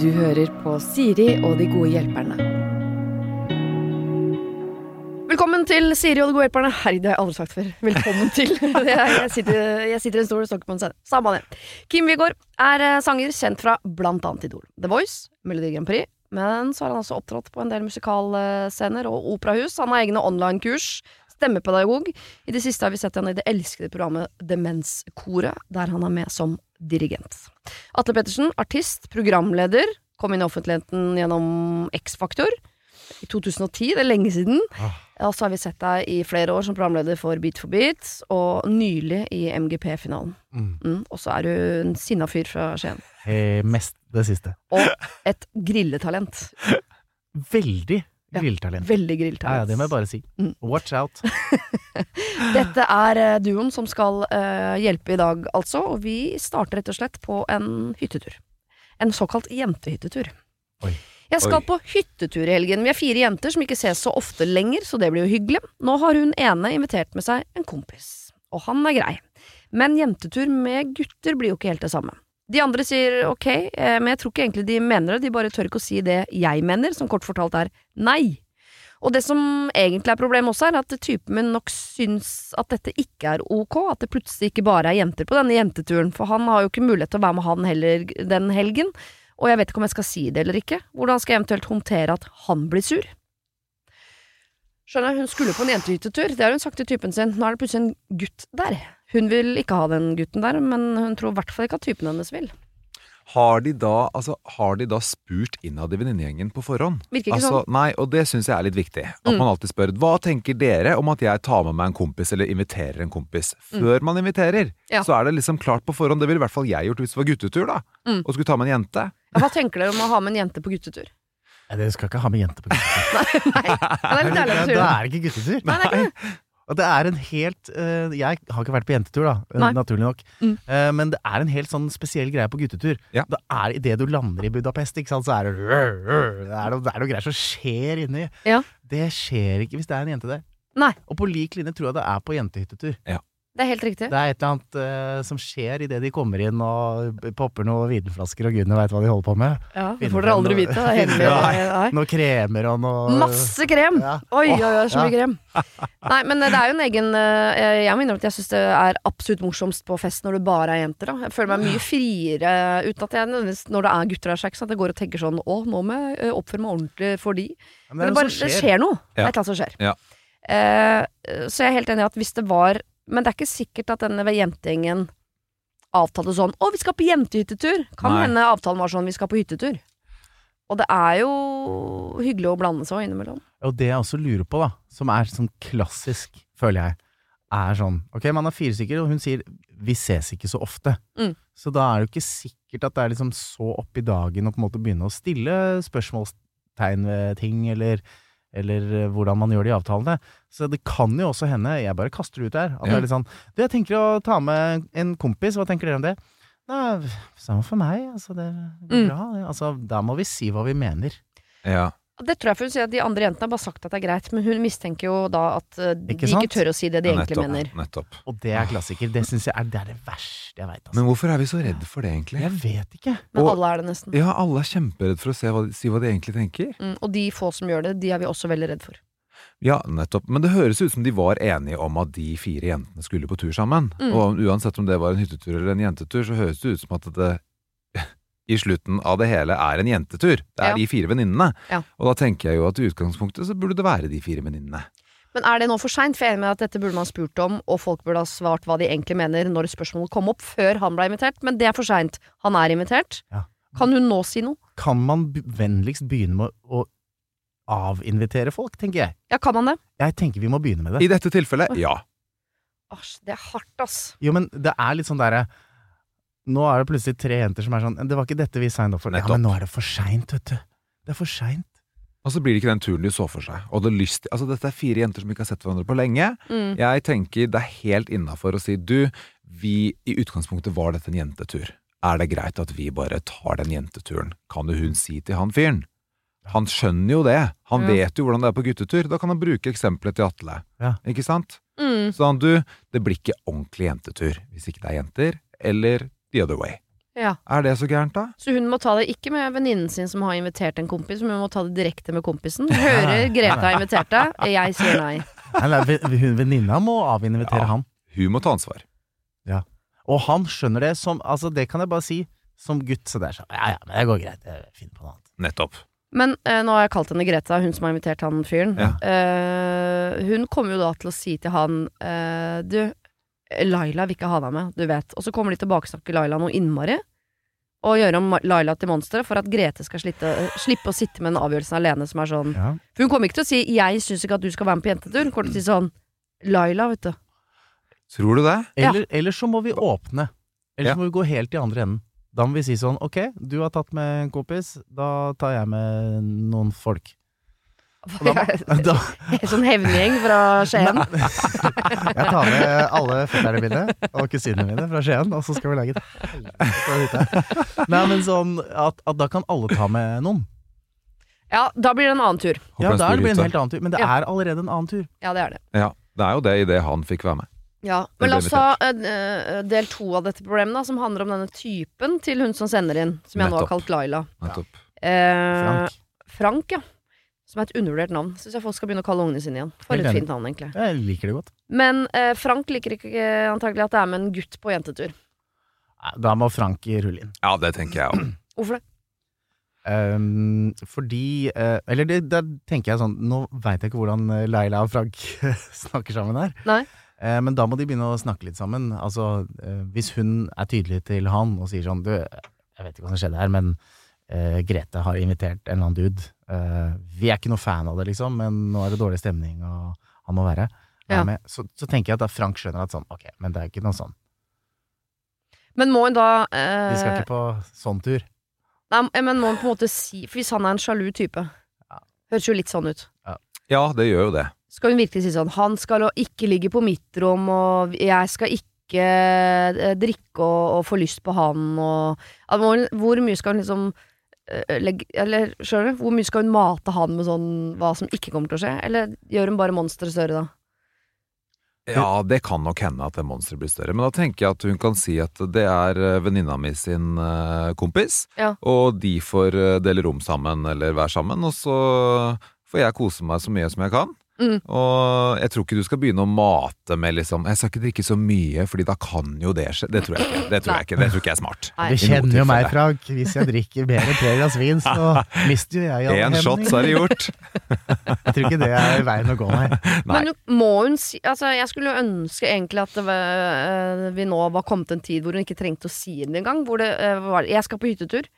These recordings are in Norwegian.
Du hører på Siri og de gode hjelperne. Velkommen til Siri og de gode hjelperne. Herregud, det har jeg aldri sagt før. Velkommen til. Jeg sitter, jeg sitter i en stol og snakker på en scene. Samme det. Kim Wigård er eh, sanger kjent fra blant annet Idol, The Voice, Melodi Grand Prix. Men så har han også opptrådt på en del musikalscener og operahus. Han har egne online-kurs. Stemmepedagog. I det siste har vi sett han i det elskede programmet Demenskoret, der han er med som dirigent. Atle Pettersen, artist, programleder, kom inn i offentligheten gjennom X-Faktor i 2010, det er lenge siden. Og så har vi sett deg i flere år som programleder for Beat for beat, og nylig i MGP-finalen. Mm. Mm, og så er du en sinna fyr fra Skien. Eh, mest det siste. Og et grilletalent. Veldig grilltalent. Veldig Ja, ja, grilltalent. det må jeg bare si. Mm. Watch out. Dette er eh, duoen som skal uh, hjelpe i dag, altså. Og vi starter rett og slett på en hyttetur. En såkalt jentehyttetur. Oi. Jeg skal Oi. på hyttetur i helgen. Vi er fire jenter som ikke ses så ofte lenger, så det blir jo hyggelig. Nå har hun ene invitert med seg en kompis, og han er grei. Men jentetur med gutter blir jo ikke helt det samme. De andre sier ok, eh, men jeg tror ikke egentlig de mener det, de bare tør ikke å si det jeg mener, som kort fortalt er nei. Og det som egentlig er problemet også, er at typen min nok syns at dette ikke er ok, at det plutselig ikke bare er jenter på denne jenteturen, for han har jo ikke mulighet til å være med han heller den helgen, og jeg vet ikke om jeg skal si det eller ikke. Hvordan skal jeg eventuelt håndtere at han blir sur? Skjønner, hun skulle på en jentehyttetur, det har hun sagt til typen sin, nå er det plutselig en gutt der. Hun vil ikke ha den gutten der, men hun tror i hvert fall ikke at typen hennes vil. Har de da, altså, har de da spurt innad i venninnegjengen på forhånd? Virker ikke altså, sånn. Nei, og det syns jeg er litt viktig. At Mm. man alltid spør hva tenker dere om at jeg tar med meg en kompis eller inviterer en kompis. Før man inviterer, Mm. Ja. så er det liksom klart på forhånd. Det ville i hvert fall jeg gjort hvis det var guttetur, da. Mm. Og skulle ta med en jente. Ja, Hva tenker dere om å ha med en jente på guttetur? Nei, Dere skal ikke ha med jente på guttetur. Nei, det er litt ærlig å Da si. da er det ikke guttetur. Nei, det er ikke det. Og det er en helt uh, Jeg har ikke vært på jentetur, da, eh, Nei. naturlig nok. Mm. Uh, men det er en helt sånn spesiell greie på guttetur. Ja. Det er Idet du lander i Budapest, ikke sant, så er det Det er noe, det er noe greier som skjer inni. Ja. Det skjer ikke hvis det er en jente der. Nei, Og på lik linje tror jeg det er på jentehyttetur. Det er helt riktig. Det er et eller annet uh, som skjer idet de kommer inn og popper noen vinflasker, og gudene veit hva de holder på med. Ja, det får dere aldri vite. Det er ja. Noen kremer og noe Masse krem! Ja. Oi, oi, oi, så Ja. krem. Nei, men det er jo en egen uh, Jeg må innrømme at jeg syns det er absolutt morsomst på fest når det bare er jenter. Da. Jeg føler meg mye friere uten at jeg Når det er gutter der, så det sånn at jeg går og tenker sånn Å, nå må jeg eh, oppføre meg ordentlig for de. Men men det, bare, det skjer noe. Det er et eller annet som skjer. Ja. Uh, så jeg er helt enig i at hvis det var Men det er ikke sikkert at denne jentegjengen avtalte sånn 'Å, vi skal på jentehyttetur'. Kan Nei. hende avtalen var sånn 'Vi skal på hyttetur'. Og det er jo hyggelig å blande seg innimellom. Og det jeg også lurer på, da, som er sånn klassisk, føler jeg, er sånn Ok, man er fire stykker, og hun sier 'vi ses ikke så ofte'. Mm. Så da er det jo ikke sikkert at det er liksom så opp i dagen å på en måte begynne å stille spørsmålstegn ved ting, eller, eller eh, hvordan man gjør det i avtalene. Så det kan jo også hende, jeg bare kaster det ut her, at det er litt sånn Du, jeg tenker å ta med en kompis, hva tenker dere om det? Nei, samme for meg, altså det går Mm. bra. Altså, da må vi si hva vi mener. Ja. Det tror jeg for hun sier at de andre jentene har bare sagt at det er greit, men hun mistenker jo da at eh, de Ikke ikke, tør å si det de Ja, egentlig mener. nettopp. Og det er klassiker. Det syns jeg er det, er det verste jeg veit. Altså. Men hvorfor er vi så redde for det, egentlig? Jeg vet ikke. Men Og- alle er det nesten. Ja, alle er kjemperedd for å se hva, si hva de egentlig tenker. Mm, og de få som gjør det, de er vi også veldig redd for. Ja, nettopp. Men det høres ut som de var enige om at de fire jentene skulle på tur sammen. Mm. Og uansett om det var en hyttetur eller en jentetur, så høres det ut som at det i slutten av det hele er en jentetur. Det er Ja. de fire venninnene. Ja. Og da tenker jeg jo at i utgangspunktet så burde det være de fire venninnene. Men er det nå for seint? For jeg er enig med at dette burde man spurt om, og folk burde ha svart hva de egentlig mener når spørsmålet kom opp, før han ble invitert. Men det er for seint. Han er invitert. Ja. Kan hun nå si noe? Kan man vennligst begynne med å avinvitere folk, tenker jeg. Ja, kan man det? Jeg tenker vi må begynne med det. I dette tilfellet, ja. Æsj, det er hardt, ass. Jo, men det er litt sånn derre Nå er det plutselig tre jenter som er sånn Det var ikke dette vi signet opp for. Ja, men nå er det for seint, vet du. Det er for seint. Og så blir det ikke den turen de så for seg. Og det lyst, altså Dette er fire jenter som ikke har sett hverandre på lenge. Mm. Jeg tenker det er helt innafor å si du, vi i utgangspunktet var dette en jentetur. Er det greit at vi bare tar den jenteturen? Kan jo hun si til han fyren? Han skjønner jo det. Han Ja. vet jo hvordan det er på guttetur. Da kan han bruke eksempelet til Atle. Ja. Ikke sant? Mm. Så han, du, det blir ikke ordentlig jentetur hvis ikke det er jenter. Eller the other way. Ja. Er det så gærent, da? Så hun må ta det ikke med venninnen sin som har invitert en kompis, men hun må ta det direkte med kompisen. Hører Greta har invitert deg, jeg sier nei. Nei, hun Venninna må avinvitere Ja. han. Hun må ta ansvar. Ja. Og han skjønner det som Altså, det kan jeg bare si. Som gutt, så det er sånn Ja ja, men det går greit. Jeg finner på noe annet. Nettopp. Men eh, nå har jeg kalt henne Greta, hun som har invitert han fyren. Ja. Eh, hun kommer jo da til å si til han eh, Du, Laila vil ikke ha deg med, du vet. Og så kommer de tilbakesnakke Laila noe innmari. Og gjøre om Laila til monster for at Grete skal slitte, slippe å sitte med den avgjørelsen alene som er sånn Ja. For hun kommer ikke til å si 'jeg syns ikke at du skal være med på jentetur'. Hun kommer til å si sånn 'Laila, vet du'. Tror du det? Ja. Eller, eller så må vi åpne. Eller Ja. må vi gå helt i andre enden. Da må vi si sånn Ok, du har tatt med en kompis, da tar jeg med noen folk. Da, da, sånn hevngjeng fra Skien. jeg tar med alle fetterne mine og kusinene mine fra Skien, og så skal vi lage et helvete av dette. Nei, men sånn at, at da kan alle ta med noen. Ja, da blir det en annen tur. Ja, da blir det en helt annen tur. Men det Ja. er allerede en annen tur. Ja, det er det. Ja, det er jo det idet han fikk være med. Ja, Men la oss ta eh, del to av dette problemet, da, som handler om denne typen til hun som sender inn, som jeg nå har kalt Laila. Nettopp. Eh, Frank. Frank, ja. Som er et undervurdert navn. Syns jeg folk skal begynne å kalle ungene sine igjen. For et fint navn, egentlig. Jeg liker det godt. Men eh, Frank liker ikke eh, antagelig at det er med en gutt på jentetur. Da må Frank rulle inn. Ja, det tenker jeg òg. Hvorfor det? Um, fordi uh, Eller det, der tenker jeg sånn Nå veit jeg ikke hvordan Leila og Frank snakker sammen her. Nei. Uh, men da må de begynne å snakke litt sammen. Altså, uh, Hvis hun er tydelig til han og sier sånn Du, jeg vet ikke hva som skjedde her, men eh, Grete har invitert en eller annen dude. Eh, vi er ikke noe fan av det, liksom, men nå er det dårlig stemning, og han må være, være Ja. med. Så, så tenker jeg at da Frank skjønner at sånn Ok, men det er ikke noe sånn. Men må hun da Vi skal eh, ikke på sånn tur. Nei, men må hun på en måte si For hvis han er en sjalu type Høres jo litt sånn ut. Ja, det gjør jo det. Skal hun virkelig si sånn Han skal ikke ligge på mitt rom, og jeg skal ikke eh, drikke og, og få lyst på han, og at hvor, hvor mye skal hun liksom eh, legge Eller skjønner du? Hvor mye skal hun mate han med sånn hva som ikke kommer til å skje? Eller gjør hun bare monsteret større da? Ja, det kan nok hende at det monsteret blir større. Men da tenker jeg at hun kan si at det er eh, venninna mi sin eh, kompis, Ja. og de får eh, dele rom sammen eller være sammen, og så får jeg kose meg så mye som jeg kan. Mm. Og jeg tror ikke du skal begynne å mate med liksom Jeg skal ikke drikke så mye, Fordi da kan jo det skje. Det tror jeg ikke. Det tror jeg ikke, det tror ikke jeg er smart. Du kjenner jo meg. Frank. Hvis jeg drikker mer enn tre glass vin, så mister jo jeg all Én shot, så er det gjort. Jeg tror ikke det er veien å gå, nei. Nei. Men må hun si Altså, jeg skulle jo ønske egentlig at det var, eh, vi nå var kommet en tid hvor hun ikke trengte å si det engang. Hvor det eh, var Jeg skal på hyttetur.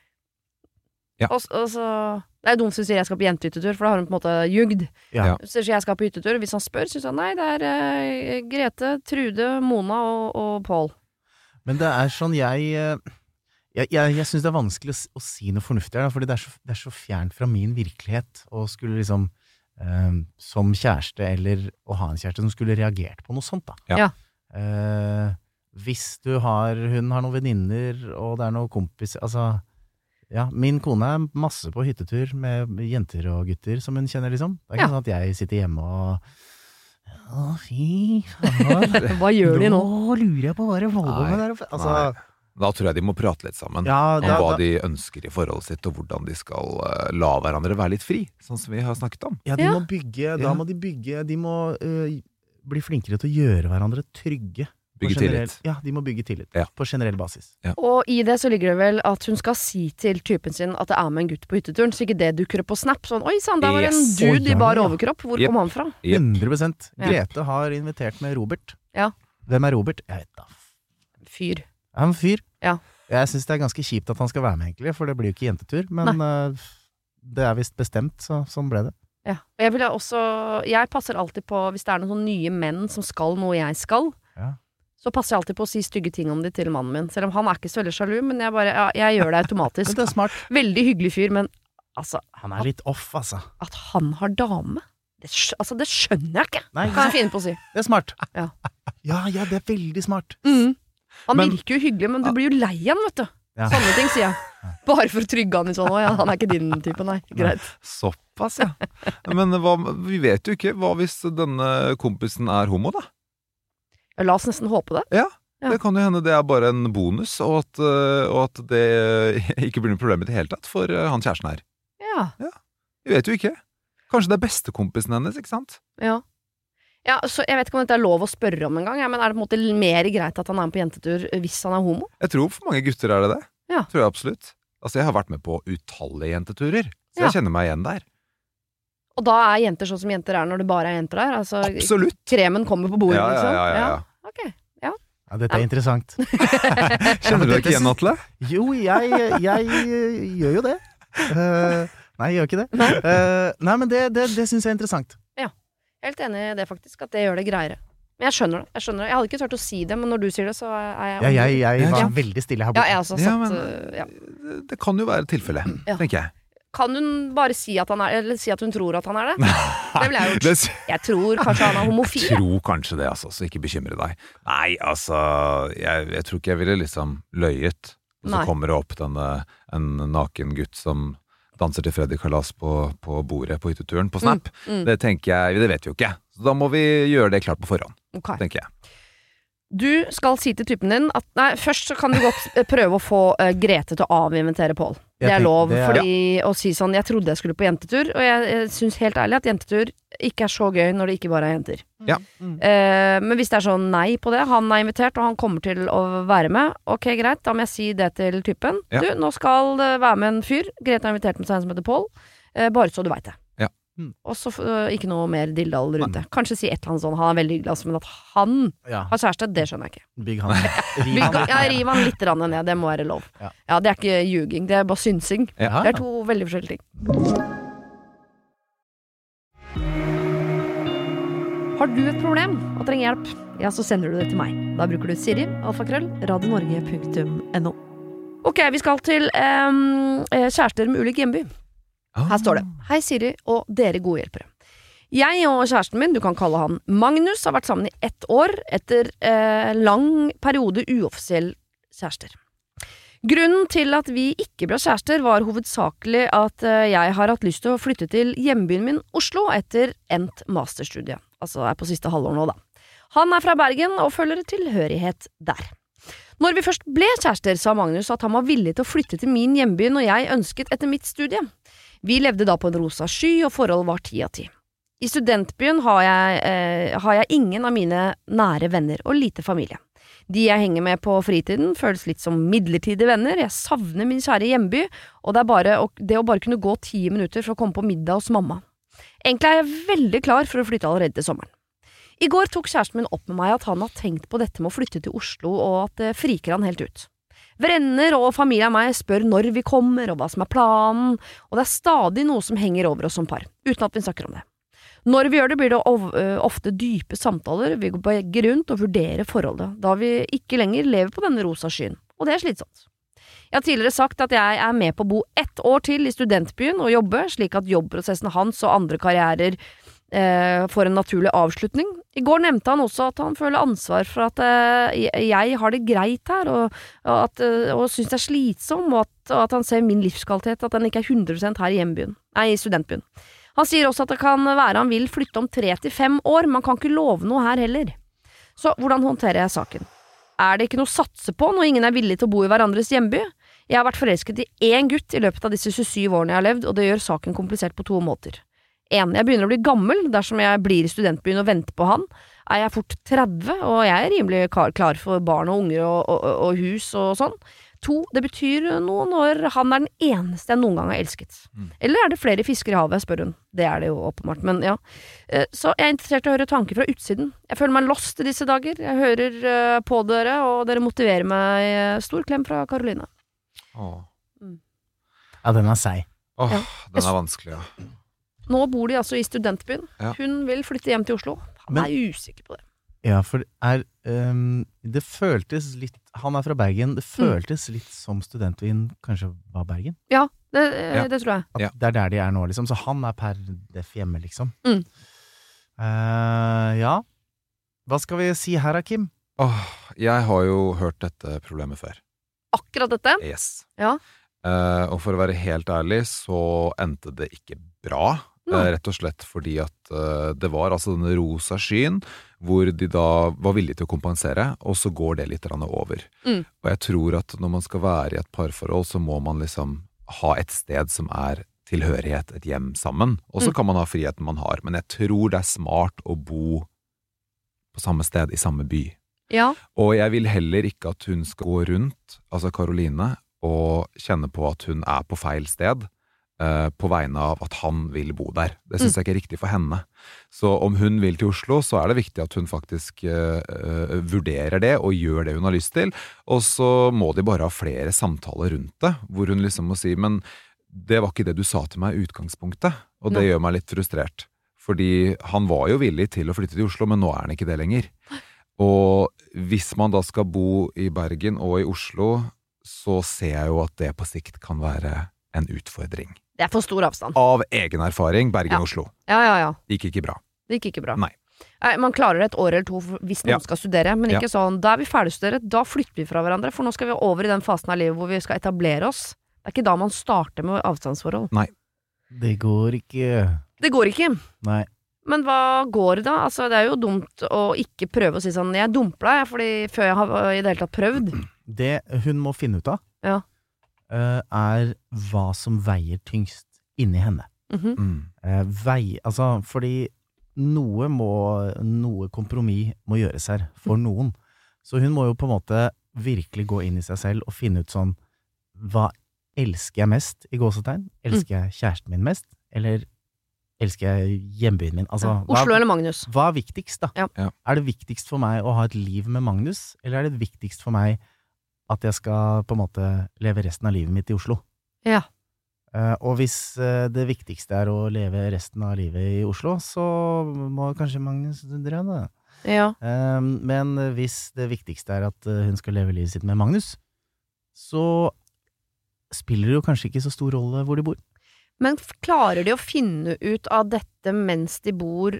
Ja. Og, og så Det er dumt hvis hun sier jeg skal på jentehyttetur, for da har hun på en måte jugd. Ja. Så sier jeg skal på hyttetur. Hvis han spør, syns han nei, det er uh, Grete, Trude, Mona og, og Pål. Men det er sånn jeg eh, Jeg, jeg, jeg syns det er vanskelig å, å si noe fornuftig her, da, fordi det er, så, det er så fjernt fra min virkelighet å skulle liksom uh, Som kjæreste, eller å ha en kjæreste som skulle reagert på noe sånt, da. Ja. Eh, hvis du har Hun har noen venninner, og det er noen kompiser Altså ja, Min kone er masse på hyttetur med jenter og gutter som hun kjenner, liksom. Det er ikke Ja. sånn at jeg sitter hjemme og Å, fy faen. Hva gjør de nå? Nå lurer jeg på hva det holder med der oppe. Altså, Nei. Da tror jeg de må prate litt sammen. ja, Om hva da, de ønsker i forholdet sitt, og hvordan de skal uh, la hverandre være litt fri. Sånn som vi har snakket om. ja, de Ja. må bygge Ja. Da må de bygge De må uh, bli flinkere til å gjøre hverandre trygge. Bygge generell- tillit. Ja, de må bygge tillit. Ja. På generell basis. Og i det så ligger det vel at hun skal si til typen sin at det er med en gutt på hytteturen, så ikke det dukker opp på Snap. Sånn 'oi sann, der var det en Yes. dude Oi, ja, i bar overkropp'. Hvor yep. kom han fra? Jep. 100 Ja. Grete har invitert med Robert. Ja. Hvem er Robert? Jeg vet da. Fyr. Er han en fyr? Ja. Jeg syns det er ganske kjipt at han skal være med, egentlig, for det blir jo ikke jentetur. Men uh, det er visst bestemt, så sånn ble det. Ja. Og jeg vil også Jeg passer alltid på, hvis det er noen sånne nye menn som skal noe jeg skal, Ja. Så passer jeg alltid på å si stygge ting om de til mannen min. Selv om han er ikke så veldig sjalu, men jeg bare ja, Jeg gjør det automatisk. det er smart. Veldig hyggelig fyr, men altså, Han er litt off, altså. at han har dame det, altså, det skjønner jeg ikke, Nei, kan jeg finne på å si. det er smart. Ja. ja, ja, det er veldig smart. Mm. Han Men- virker jo hyggelig, men du blir jo lei han, vet du. Ja. Sånne ting sier jeg. Bare for å trygge han i sånn 'Å ja, han er ikke din type', nei. Greit. Såpass, ja. Men hva, vi vet jo ikke. Hva hvis denne kompisen er homo, da? Ja, La oss nesten håpe det. Ja. Det kan jo hende det er bare en bonus, og at, øh, og at det ikke blir noe problem i det hele tatt for øh, han kjæresten her. Ja. Vi vet jo ikke. Kanskje det er bestekompisen hennes, ikke sant? Ja. ja, så Jeg vet ikke om dette er lov å spørre om engang, ja, men er det på en måte mer greit at han er med på jentetur hvis han er homo? Jeg tror for mange gutter er det det. Ja. Tror jeg absolutt. Altså, jeg har vært med på utallige jenteturer, så Ja. jeg kjenner meg igjen der. Og da er jenter sånn som jenter er når det bare er jenter der? Altså, Absolutt! kremen kommer på bordet, Ja, ja, liksom? ja, ja, ja. Okay. Ja, dette er interessant. Kjenner du deg ikke igjen, Atle? Jo, jeg, jeg eh, gjør jo det. Uh, nei, jeg gjør ikke det. Nei. Eh, nei, men det, det, det syns jeg er interessant. Jeg er helt enig i det, faktisk. At det gjør det greiere. Men jeg skjønner det. Jeg skjønner det. Jeg hadde ikke turt å si det, men når du sier det, så er jeg Ja, jeg, jeg var Ja. veldig stille her Ja, borte. jeg også Ja, men- øh, ja. Det- Det kan jo være tilfellet, Ja. tenker jeg. Kan hun bare si at han er Eller si at hun tror at han er det? Det ville jeg gjort. Jeg tror kanskje han er homofil. jeg. tror kanskje det, altså, så ikke bekymre deg. Nei, altså, jeg, jeg tror ikke jeg ville liksom løyet. Og så Nei. kommer det opp denne, en naken gutt som danser til Freddy Kalas på, på bordet på hytteturen på Snap. mm. Det tenker jeg, det vet vi jo ikke. Så da må vi gjøre det klart på forhånd, okay. tenker jeg. Du skal si til typen din at Nei, først så kan du godt eh, prøve å få uh, Grete til å avinventere Pål. Det er lov, det er- fordi å si sånn Jeg trodde jeg skulle på jentetur, og jeg, jeg syns helt ærlig at jentetur ikke er så gøy når det ikke bare er jenter. Ja. Mm. Eh, men hvis det er sånn nei på det, han er invitert og han kommer til å være med, ok greit, da må jeg si det til typen. Ja. Du, nå skal det være med en fyr, Grete har invitert med seg en som heter Pål, Uh, bare så du veit det. Mm. Og så eh, ikke noe mer dilldall rundt det. Kanskje si et eller annet sånn, han er veldig hyggelig, altså, men at han Ja, har kjæreste, det skjønner jeg ikke. bygg han. Riv Bygg, han. ja, riv han litt rann ned, det må være lov. Ja. Ja, det er ikke ljuging, det er bare synsing. Ja. Det er to veldig forskjellige ting. Har du et problem og trenger hjelp, ja, så sender du det til meg. Da bruker du Siri, alfakrøll, radionorge.no. Ok, vi skal til em, eh, kjærester med ulik hjemby. Her står det Hei Siri og dere gode hjelpere. Jeg og kjæresten min, du kan kalle han Magnus, har vært sammen i ett år etter eh, lang periode uoffisiell kjærester. Grunnen til at vi ikke ble kjærester var hovedsakelig at eh, jeg har hatt lyst til å flytte til hjembyen min Oslo etter endt masterstudie. Altså er på siste halvår nå, da. Han er fra Bergen og følger tilhørighet der. Når vi først ble kjærester, sa Magnus at han var villig til å flytte til min hjemby når jeg ønsket etter mitt studie. Vi levde da på en rosa sky, og forholdet var ti av ti. I studentbyen har jeg, eh, har jeg ingen av mine nære venner og lite familie. De jeg henger med på fritiden føles litt som midlertidige venner, jeg savner min kjære hjemby, og det er bare det å bare kunne gå ti minutter for å komme på middag hos mamma. Egentlig er jeg veldig klar for å flytte allerede til sommeren. I går tok kjæresten min opp med meg at han har tenkt på dette med å flytte til Oslo, og at det friker han helt ut. Venner og familie av meg spør når vi kommer og hva som er planen, og det er stadig noe som henger over oss som par, uten at vi snakker om det. Når vi gjør det, blir det ofte dype samtaler, vi går begge rundt og vurderer forholdet, da vi ikke lenger lever på denne rosa skyen, og det er slitsomt. Jeg har tidligere sagt at jeg er med på å bo ett år til i studentbyen og jobbe, slik at jobbprosessen hans og andre karrierer eh, får en naturlig avslutning. I går nevnte han også at han føler ansvar for at eh, jeg har det greit her, og, og, eh, og syns det er slitsom, og at, og at han ser min livskvalitet, at den ikke er 100% her i nei, i studentbyen. Han sier også at det kan være han vil flytte om tre til fem år, man kan ikke love noe her heller. Så hvordan håndterer jeg saken? Er det ikke noe å satse på når ingen er villig til å bo i hverandres hjemby? Jeg har vært forelsket i én gutt i løpet av disse 27 årene jeg har levd, og det gjør saken komplisert på to måter. En, jeg begynner å bli gammel dersom jeg blir i studentbyen og venter på han. Er jeg fort 30, og jeg er rimelig klar, for barn og unger og, og, og hus og sånn. To, det betyr noe når han er den eneste jeg noen gang har elsket. Mm. Eller er det flere fisker i havet, spør hun. Det er det jo åpenbart, men ja. Eh, Så jeg er interessert i å høre tanker fra utsiden. Jeg føler meg lost i disse dager. Jeg hører eh, på dere, og dere motiverer meg. Stor klem fra Karoline. Åh, Ja, den er seig. Åh, Ja. den er vanskelig, ja. Nå bor de altså i studentbyen. Ja. Hun vil flytte hjem til Oslo. Han Men- er usikker på det. Ja, for det er um, Det føltes litt Han er fra Bergen. Det føltes litt som studentbyen kanskje var Bergen. Ja, det, Ja. det tror jeg. At Ja. Det er der de er nå, liksom. Så han er per def hjemme, liksom. Mm. Uh, ja. Hva skal vi si her, Kim? Åh, jeg har jo hørt dette problemet før. Akkurat dette. Yes. Ja. Uh, og for å være helt ærlig, så endte det ikke bra. Eh, rett og slett fordi at eh, det var altså denne rosa skyen hvor de da var villige til å kompensere, og så går det litt over. Mm. Og jeg tror at når man skal være i et parforhold, så må man liksom ha et sted som er tilhørighet, et hjem sammen. Og så Mm. kan man ha friheten man har, men jeg tror det er smart å bo på samme sted, i samme by. Ja. Og jeg vil heller ikke at hun skal gå rundt, altså Karoline, og kjenne på at hun er på feil sted, eh, på vegne av at han vil bo der. Det syns jeg ikke er riktig for henne. Så om hun vil til Oslo, så er det viktig at hun faktisk uh, vurderer det, og gjør det hun har lyst til. Og så må de bare ha flere samtaler rundt det, hvor hun liksom må si men det var ikke det du sa til meg i utgangspunktet, og det Nei. gjør meg litt frustrert. Fordi han var jo villig til å flytte til Oslo, men nå er han ikke det lenger. Og hvis man da skal bo i Bergen og i Oslo, så ser jeg jo at det på sikt kan være en utfordring. Det er for stor avstand. Av egen erfaring, Ja. Bergen-Oslo. Ja, ja, ja. Det Gikk ikke bra. Det gikk ikke bra. Nei. Nei, Man klarer det et år eller to hvis noen Ja. skal studere, men Ja. ikke sånn da er vi ferdigstudert, da flytter vi fra hverandre, for nå skal vi over i den fasen av livet hvor vi skal etablere oss. Det er ikke da man starter med avstandsforhold. Nei. Det går ikke Det går ikke. Nei. Men hva går da? Altså, det er jo dumt å ikke prøve å si sånn 'jeg dumpla, jeg', fordi før jeg har i det hele tatt prøvd. Det hun må finne ut av, Ja. Eh, er hva som veier tyngst inni henne. Mhm. Mm. Uh, vei, altså, fordi noe må Noe kompromiss må gjøres her, for noen. Så hun må jo på en måte virkelig gå inn i seg selv og finne ut sånn Hva elsker jeg mest, i gåsetegn? Elsker jeg kjæresten min mest, eller elsker jeg hjembyen min? Altså, Ja. hva, Oslo eller Magnus? hva er viktigst, da? Ja. Er det viktigst for meg å ha et liv med Magnus, eller er det viktigst for meg at jeg skal på en måte leve resten av livet mitt i Oslo? Ja. Eh, og hvis eh, det viktigste er å leve resten av livet i Oslo, så må kanskje Magnus dra, da. Ja. Eh, men hvis det viktigste er at hun skal leve livet sitt med Magnus, så spiller det jo kanskje ikke så stor rolle hvor de bor. Men klarer de å finne ut av dette mens de bor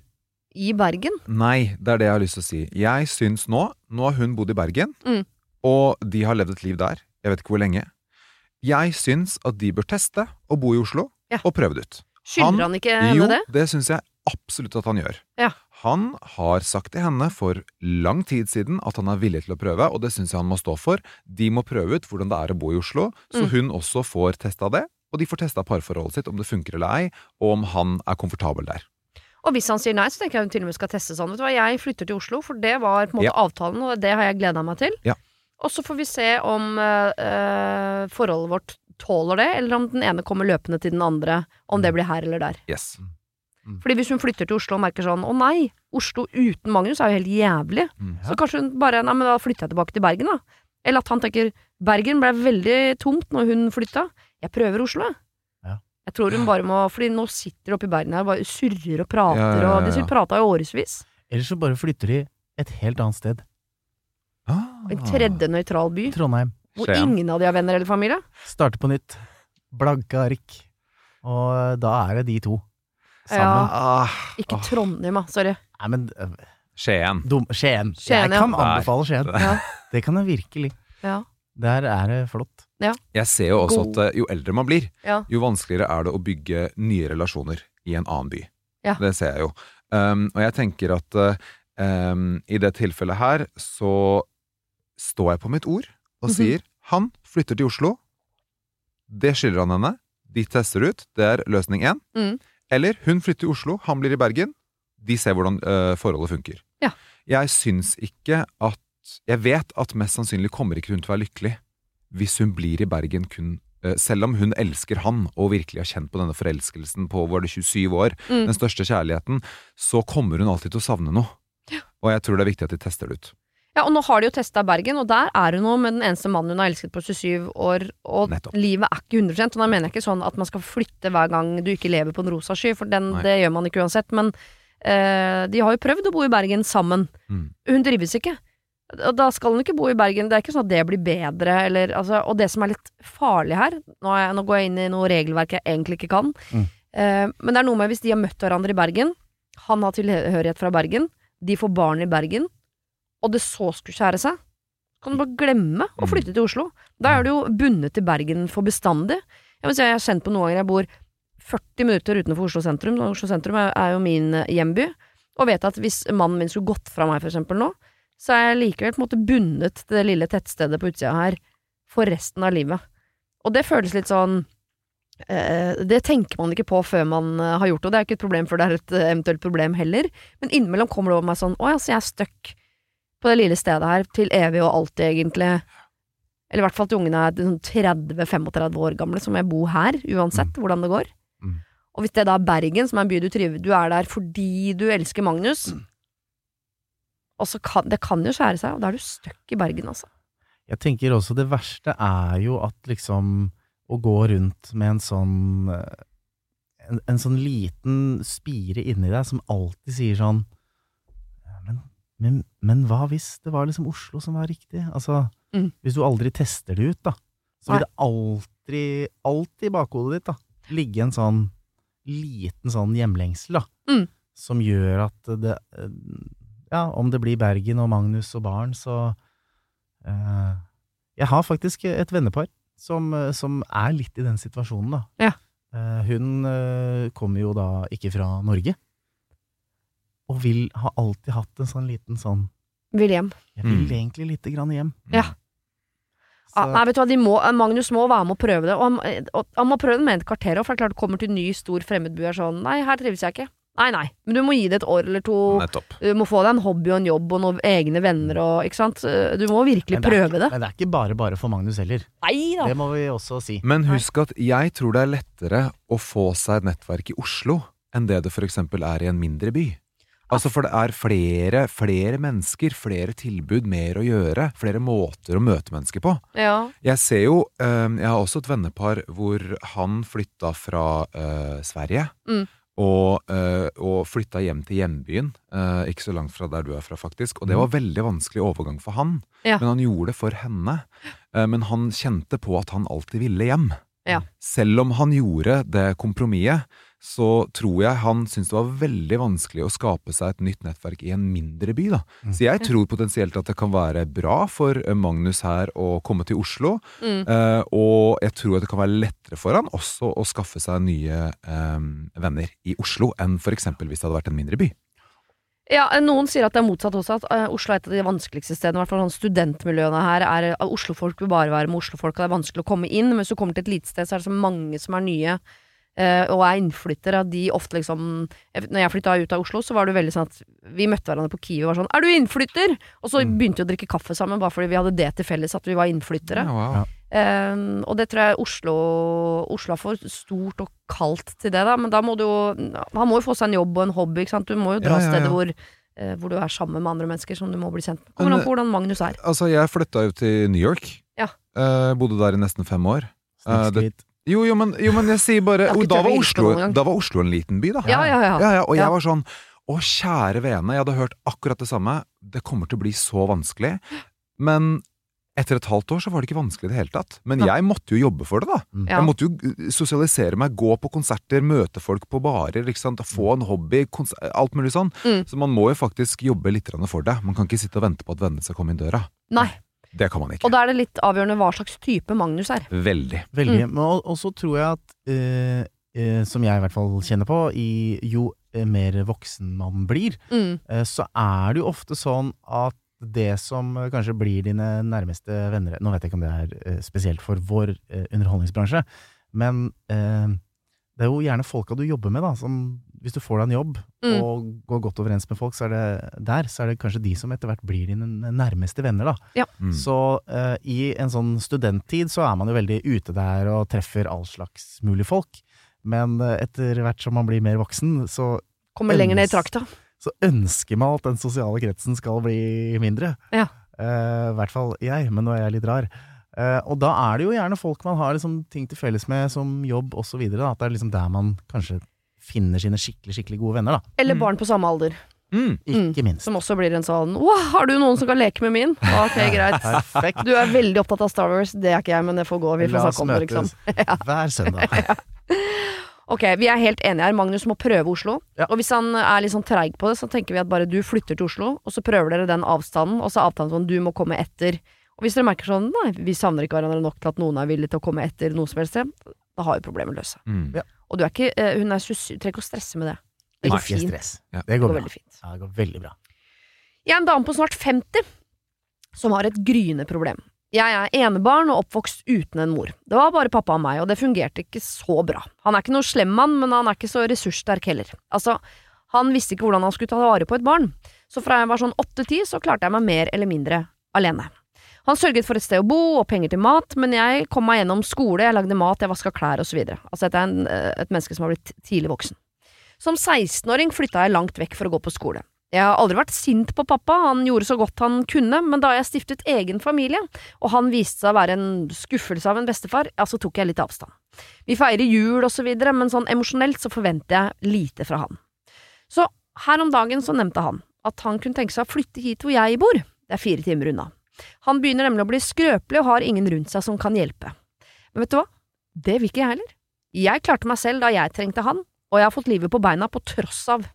i Bergen? Nei, det er det jeg har lyst til å si. Jeg syns nå Nå har hun bodd i Bergen, Mm. Og de har levd et liv der. Jeg vet ikke hvor lenge. Jeg syns at de bør teste å bo i Oslo, Ja. og prøve det ut. Skylder han, ikke henne jo, det? det syns jeg absolutt at han gjør. Ja. Han har sagt til henne for lang tid siden at han er villig til å prøve, og det syns jeg han må stå for. De må prøve ut hvordan det er å bo i Oslo, så Mm. hun også får testa det. Og de får testa parforholdet sitt, om det funker eller ei, og om han er komfortabel der. Og hvis han sier nei, så tenker jeg hun til og med skal teste sånn. Vet du hva, jeg flytter til Oslo, for det var på en måte Ja. avtalen, og det har jeg gleda meg til. Ja. Og så får vi se om eh, eh, forholdet vårt tåler det, eller om den ene kommer løpende til den andre, om det blir her eller der. Yes. Fordi hvis hun flytter til Oslo og merker sånn å nei, Oslo uten Magnus er jo helt jævlig, Mm. så kanskje hun bare nei, men da flytter jeg tilbake til Bergen, da. Eller at han tenker Bergen ble veldig tomt når hun flytta. Jeg prøver Oslo, jeg. Ja. Jeg tror hun bare må Fordi nå sitter de oppe i Bergen her og bare surrer og prater, Ja, ja, ja, og de ja. prata i årevis. Eller så bare flytter de et helt annet sted. Ah. En tredje nøytral by, Trondheim. hvor Skien. ingen av de har venner eller familie. Starte på nytt. Blanke ark. Og da er det de to. Sammen. Ja. Ah, Ikke ah, Trondheim, da. Sorry. Nei, men øh, Skien. dum, Skien. Skien, Jeg ja. kan anbefale Skien. Ja. Det kan jeg virkelig. Ja. Der er det flott. Jeg ser jo også God. at eh, jo eldre man blir, Ja. jo vanskeligere er det å bygge nye relasjoner i en annen by. Ja. Det ser jeg jo. Um, og jeg tenker at eh, um, i det tilfellet her så står jeg på mitt ord og Mhm. sier han flytter til Oslo. Det skylder han henne. De tester ut. Det er løsning én. Mm. Eller hun flytter til Oslo, han blir i Bergen. De ser hvordan eh, forholdet funker. Ja. Jeg syns ikke at Jeg vet at mest sannsynlig kommer ikke hun til å være lykkelig hvis hun blir i Bergen kun eh, selv om hun elsker han og virkelig har kjent på denne forelskelsen på var det 27 år, Mm. den største kjærligheten, så kommer hun alltid til å savne noe. Og jeg tror det er viktig at de tester det ut. Ja, og nå har de jo testa Bergen, og der er hun nå med den eneste mannen hun har elsket på 27 år, og Nettopp. livet er ikke 100% Og da mener jeg ikke sånn at man skal flytte hver gang du ikke lever på en rosa sky, for den, det gjør man ikke uansett, men eh, de har jo prøvd å bo i Bergen sammen. Mm. Hun drives ikke. Og da skal hun ikke bo i Bergen. Det er ikke sånn at det blir bedre, eller altså Og det som er litt farlig her Nå, jeg, nå går jeg inn i noe regelverk jeg egentlig ikke kan, Mm. eh, men det er noe med hvis de har møtt hverandre i Bergen, han har tilhørighet fra Bergen, de får barn i Bergen, og det så skulle skjære seg, kan du bare glemme å Mm. flytte til Oslo. Da er du jo bundet til Bergen for bestandig. Jeg, si, jeg har kjent på noen ganger jeg bor 40 minutter utenfor Oslo sentrum, og Oslo sentrum er, er jo min eh, hjemby, og vet at hvis mannen min skulle gått fra meg for eksempel nå, så er jeg likevel på en måte bundet til det lille tettstedet på utsida her for resten av livet. Og det føles litt sånn eh, Det tenker man ikke på før man eh, har gjort det, og det er ikke et problem før det er et eh, eventuelt problem heller, men innimellom kommer det over meg sånn Å ja, så jeg er stuck på det lille stedet her til evig og alltid, egentlig. Eller i hvert fall til ungene er sånn 30-35 år gamle, så må jeg bo her, uansett hvordan det går. Mm. Og hvis det da er Bergen, som er en by du trives Du er der fordi du elsker Magnus, og så kan det kan jo skjære seg, og da er du stuck i Bergen, altså. Jeg tenker også det verste er jo at liksom å gå rundt med en sånn eh, en, en sånn liten spire inni deg som alltid sier sånn «Ja, men, men, hva hvis det var liksom Oslo som var riktig? Altså, Mm. hvis du aldri tester det ut, da, så vil det alltid, alltid i bakhodet ditt, da, ligge en sånn liten sånn hjemlengsel, da, Mm. som gjør at det eh, Ja, om det blir Bergen og Magnus og barn, så eh, Jeg har faktisk et vennepar som, eh, som er litt i den situasjonen, da. Ja. Eh, hun kommer jo da ikke fra Norge, og vil ha alltid hatt en sånn liten sånn Vil hjem. Jeg vil Mm. egentlig lite grann hjem. Ja. Så, Ah, nei, vet du hva, de må, Magnus må være med og prøve det, og han, og han må prøve det med et kvarter òg, for det er klart du kommer til ny, stor fremmedby og er sånn Nei, her trives jeg ikke. Nei, nei, men du må gi det et år eller to. Nettopp. Du må få deg en hobby og en jobb og noen egne venner og Ikke sant. Du må virkelig det prøve ikke, det. Men det er ikke bare bare for Magnus heller. Nei da. Det må vi også si. Men husk at jeg tror det er lettere å få seg et nettverk i Oslo enn det det for eksempel er i en mindre by. Altså For det er flere, flere mennesker, flere tilbud, mer å gjøre, flere måter å møte mennesker på. Ja. Jeg ser jo eh, Jeg har også et vennepar hvor han flytta fra uh, Sverige. Mm. Og, eh, og flytta hjem til hjembyen, eh, ikke så langt fra der du er fra, faktisk. Og det var veldig vanskelig overgang for han. Ja. Men han gjorde det for henne. Eh, men han kjente på at han alltid ville hjem. Ja. Selv om han gjorde det kompromisset, så tror jeg han syntes det var veldig vanskelig å skape seg et nytt nettverk i en mindre by. da. Mm. Så jeg tror potensielt at det kan være bra for eh, Magnus her å komme til Oslo. Mm. Eh, og jeg tror at det kan være lettere for han også å skaffe seg nye eh, venner i Oslo enn for eksempel hvis det hadde vært en mindre by. Ja, noen sier at det er motsatt også, at eh, Oslo er et av de vanskeligste stedene. I hvert fall sånn studentmiljøene her er uh, Oslofolk vil bare være med Oslofolk, og det er vanskelig å komme inn. Men hvis du kommer til et lite sted, så er det så mange som er nye. Eh, og er innflyttere, de ofte liksom Når jeg flytta ut av Oslo, så var det veldig sånn at vi møtte hverandre på Kiwi og var sånn 'Er du innflytter?' Og så Mm. begynte vi å drikke kaffe sammen, bare fordi vi hadde det til felles, at vi var innflyttere. Ja, wow. Ja. Eh, og det tror jeg Oslo Oslo er for stort og kaldt til det, da. Men da må du jo Han må jo få seg en jobb og en hobby, ikke sant. Du må jo dra Ja, ja, ja. steder hvor, uh, hvor du er sammen med andre mennesker som du må bli kjent med. Kommer an på hvordan Magnus er. Altså, jeg flytta jo til New York. Ja. Uh, bodde der i nesten fem år. Uh, det-. Jo, jo, men, jo, men jeg sier bare Jeg da, var Oslo, da var Oslo en liten by, da. Ja, ja, ja. Ja, ja, og jeg var sånn Å, kjære vene, jeg hadde hørt akkurat det samme. Det kommer til å bli så vanskelig. Men etter et halvt år så var det ikke vanskelig i det hele tatt. Men jeg måtte jo jobbe for det, da. Mm. Jeg måtte jo sosialisere meg, gå på konserter, møte folk på barer, få en hobby, alt mulig sånn. Mm. Så man må jo faktisk jobbe litt for det. Man kan ikke sitte og vente på at vennene skal komme inn døra. Nei. Det kan man ikke. Og da er det litt avgjørende hva slags type Magnus er. Veldig. Veldig. Mm. Men og, og så tror jeg at, eh, eh, som jeg i hvert fall kjenner på, i, jo eh, mer voksen man blir, Mm. eh, så er det jo ofte sånn at det som eh, kanskje blir dine nærmeste venner Nå vet jeg ikke om det er eh, spesielt for vår underholdningsbransje, men eh, det er jo gjerne folka du jobber med, da. Som, hvis du får deg en jobb Mm. og går godt overens med folk, så er det der så er det kanskje de som etter hvert blir dine nærmeste venner, da. Mm. Så uh, i en sånn studenttid så er man jo veldig ute der og treffer all slags mulig folk. Men uh, etter hvert som man blir mer voksen, så, Kommer lenger ned i trakta. så ønsker man at den sosiale kretsen skal bli mindre. Ja. Uh, I hvert fall jeg, men nå er jeg litt rar. Uh, og da er det jo gjerne folk man har liksom ting til felles med, som jobb osv. At det er liksom der man kanskje finner sine skikkelig skikkelig gode venner. da Eller Mm. barn på samme alder. Mm. Ikke minst. Som også blir en sånn Å, har du noen som kan leke med min? Ok, greit. Perfekt. Du er veldig opptatt av Star Wars, det er ikke jeg, men det får gå. Vi får La oss snakke om det, liksom. møtes hver søndag. Ok, vi er helt enige her. Magnus må prøve Oslo. Ja. Og hvis han er litt sånn treig på det, så tenker vi at bare du flytter til Oslo, og så prøver dere den avstanden, og så er avtalen sånn du må komme etter. Og hvis dere merker sånn nei, vi savner ikke hverandre nok til at noen er villig til å komme etter noe som helst da har jo problemet løst seg. Mm. Ja. Og du er ikke, eh, hun er 27, trenger ikke å stresse med det. Det går Ikke fint. stress. Ja. Det Det går går bra. veldig fint. Ja, det går veldig bra. Jeg er en dame på snart 50 som har et gryende problem. Jeg er enebarn og oppvokst uten en mor. Det var bare pappa og meg, og det fungerte ikke så bra. Han er ikke noe slem mann, men han er ikke så ressurssterk heller. Altså, han visste ikke hvordan han skulle ta vare på et barn, så fra jeg var sånn åtte-ti, så klarte jeg meg mer eller mindre alene. Han sørget for et sted å bo og penger til mat, men jeg kom meg gjennom skole, jeg lagde mat, jeg vaska klær osv. Altså, dette er en, eh, et menneske som har blitt tidlig voksen. Som 16-åring flytta jeg langt vekk for å gå på skole. Jeg har aldri vært sint på pappa, han gjorde så godt han kunne, men da jeg stiftet egen familie, og han viste seg å være en skuffelse av en bestefar, ja, så tok jeg litt avstand. Vi feirer jul og så videre, men sånn emosjonelt så forventer jeg lite fra han. Så her om dagen så nevnte han at han kunne tenke seg å flytte hit hvor jeg bor, det er fire timer unna. Han begynner nemlig å bli skrøpelig og har ingen rundt seg som kan hjelpe. Men vet du hva? Det vil ikke jeg heller. Jeg klarte meg selv da jeg trengte han, og jeg har fått livet på beina på tross av.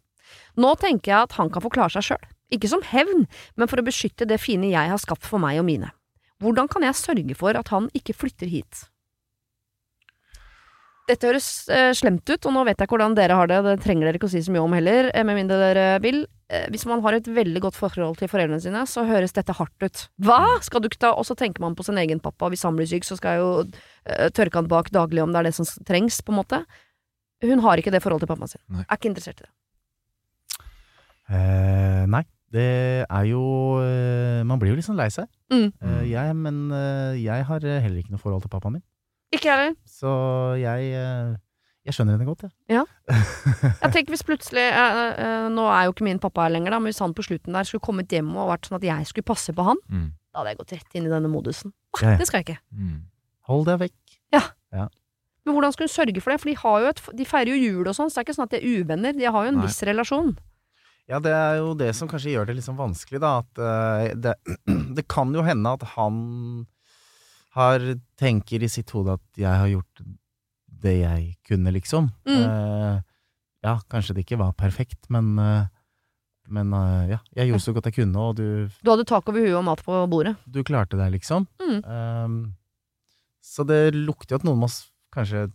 Nå tenker jeg at han kan få klare seg sjøl. Ikke som hevn, men for å beskytte det fine jeg har skapt for meg og mine. Hvordan kan jeg sørge for at han ikke flytter hit? Dette høres eh, slemt ut, og nå vet jeg ikke hvordan dere har det, det trenger dere ikke å si så mye om heller, eh, med mindre dere vil. Eh, hvis man har et veldig godt forhold til foreldrene sine, så høres dette hardt ut. Hva? Skal du ikke ta Og så tenker man på sin egen pappa, hvis han blir syk, så skal jeg jo eh, tørke han bak daglig om det er det som trengs, på en måte. Hun har ikke det forholdet til pappaen sin. Nei. Er ikke interessert i det. Eh, nei, det er jo Man blir jo litt sånn lei seg. Mm. Eh, jeg, men eh, jeg har heller ikke noe forhold til pappaen min. Ikke jeg heller. Så jeg eh, Jeg skjønner henne godt, jeg. Jeg tenker hvis plutselig eh, eh, Nå er jo ikke min pappa her lenger, da, men hvis han på slutten der skulle kommet hjem og vært sånn at jeg skulle passe på han, Mm. da hadde jeg gått rett inn i denne modusen. Ja, ja. Det skal jeg ikke. Mm. Hold deg vekk. Ja. Men hvordan skal hun sørge for det? For de, har jo et, de feirer jo jul og sånn, så det er ikke sånn at de er uvenner. De har jo en Nei. viss relasjon. Ja, det er jo det som kanskje gjør det litt sånn vanskelig, da. At uh, det, det kan jo hende at han har tenker i sitt hode at jeg har gjort det jeg kunne, liksom. Mm. Uh, ja, kanskje det ikke var perfekt, men uh, men uh, ja, jeg gjorde så godt jeg kunne, og du, Du hadde tak over huet og mat på bordet. du klarte deg, liksom. Mm. Um, så det lukter jo at noen må kanskje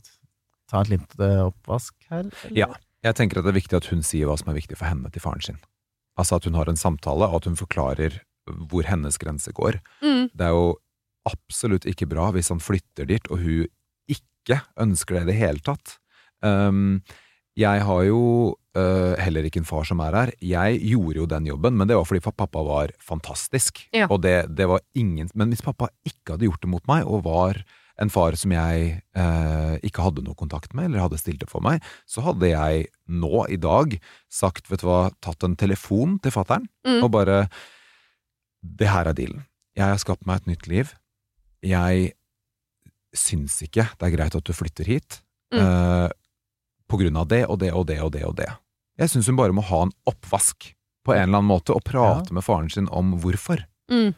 ta et lite oppvask her. eller? Ja. Jeg tenker at det er viktig at hun sier hva som er viktig for henne til faren sin. Altså at hun har en samtale, og at hun forklarer hvor hennes grense går. Mm. Det er jo absolutt ikke bra hvis han flytter dit, og hun ikke ønsker det i det hele tatt. Um, jeg har jo uh, heller ikke en far som er her. Jeg gjorde jo den jobben, men det var fordi pappa var fantastisk. Ja. Og det, det var ingen Men hvis pappa ikke hadde gjort det mot meg, og var en far som jeg uh, ikke hadde noe kontakt med, eller hadde stilt opp for meg, så hadde jeg nå i dag sagt, vet du hva, tatt en telefon til fattern, Mm. og bare Det her er dealen. Jeg har skapt meg et nytt liv. Jeg syns ikke det er greit at du flytter hit. Mm. uh, på grunn av det og det og det og det og det. Jeg syns hun bare må ha en oppvask på en eller annen måte, og prate med faren sin om hvorfor. Mm.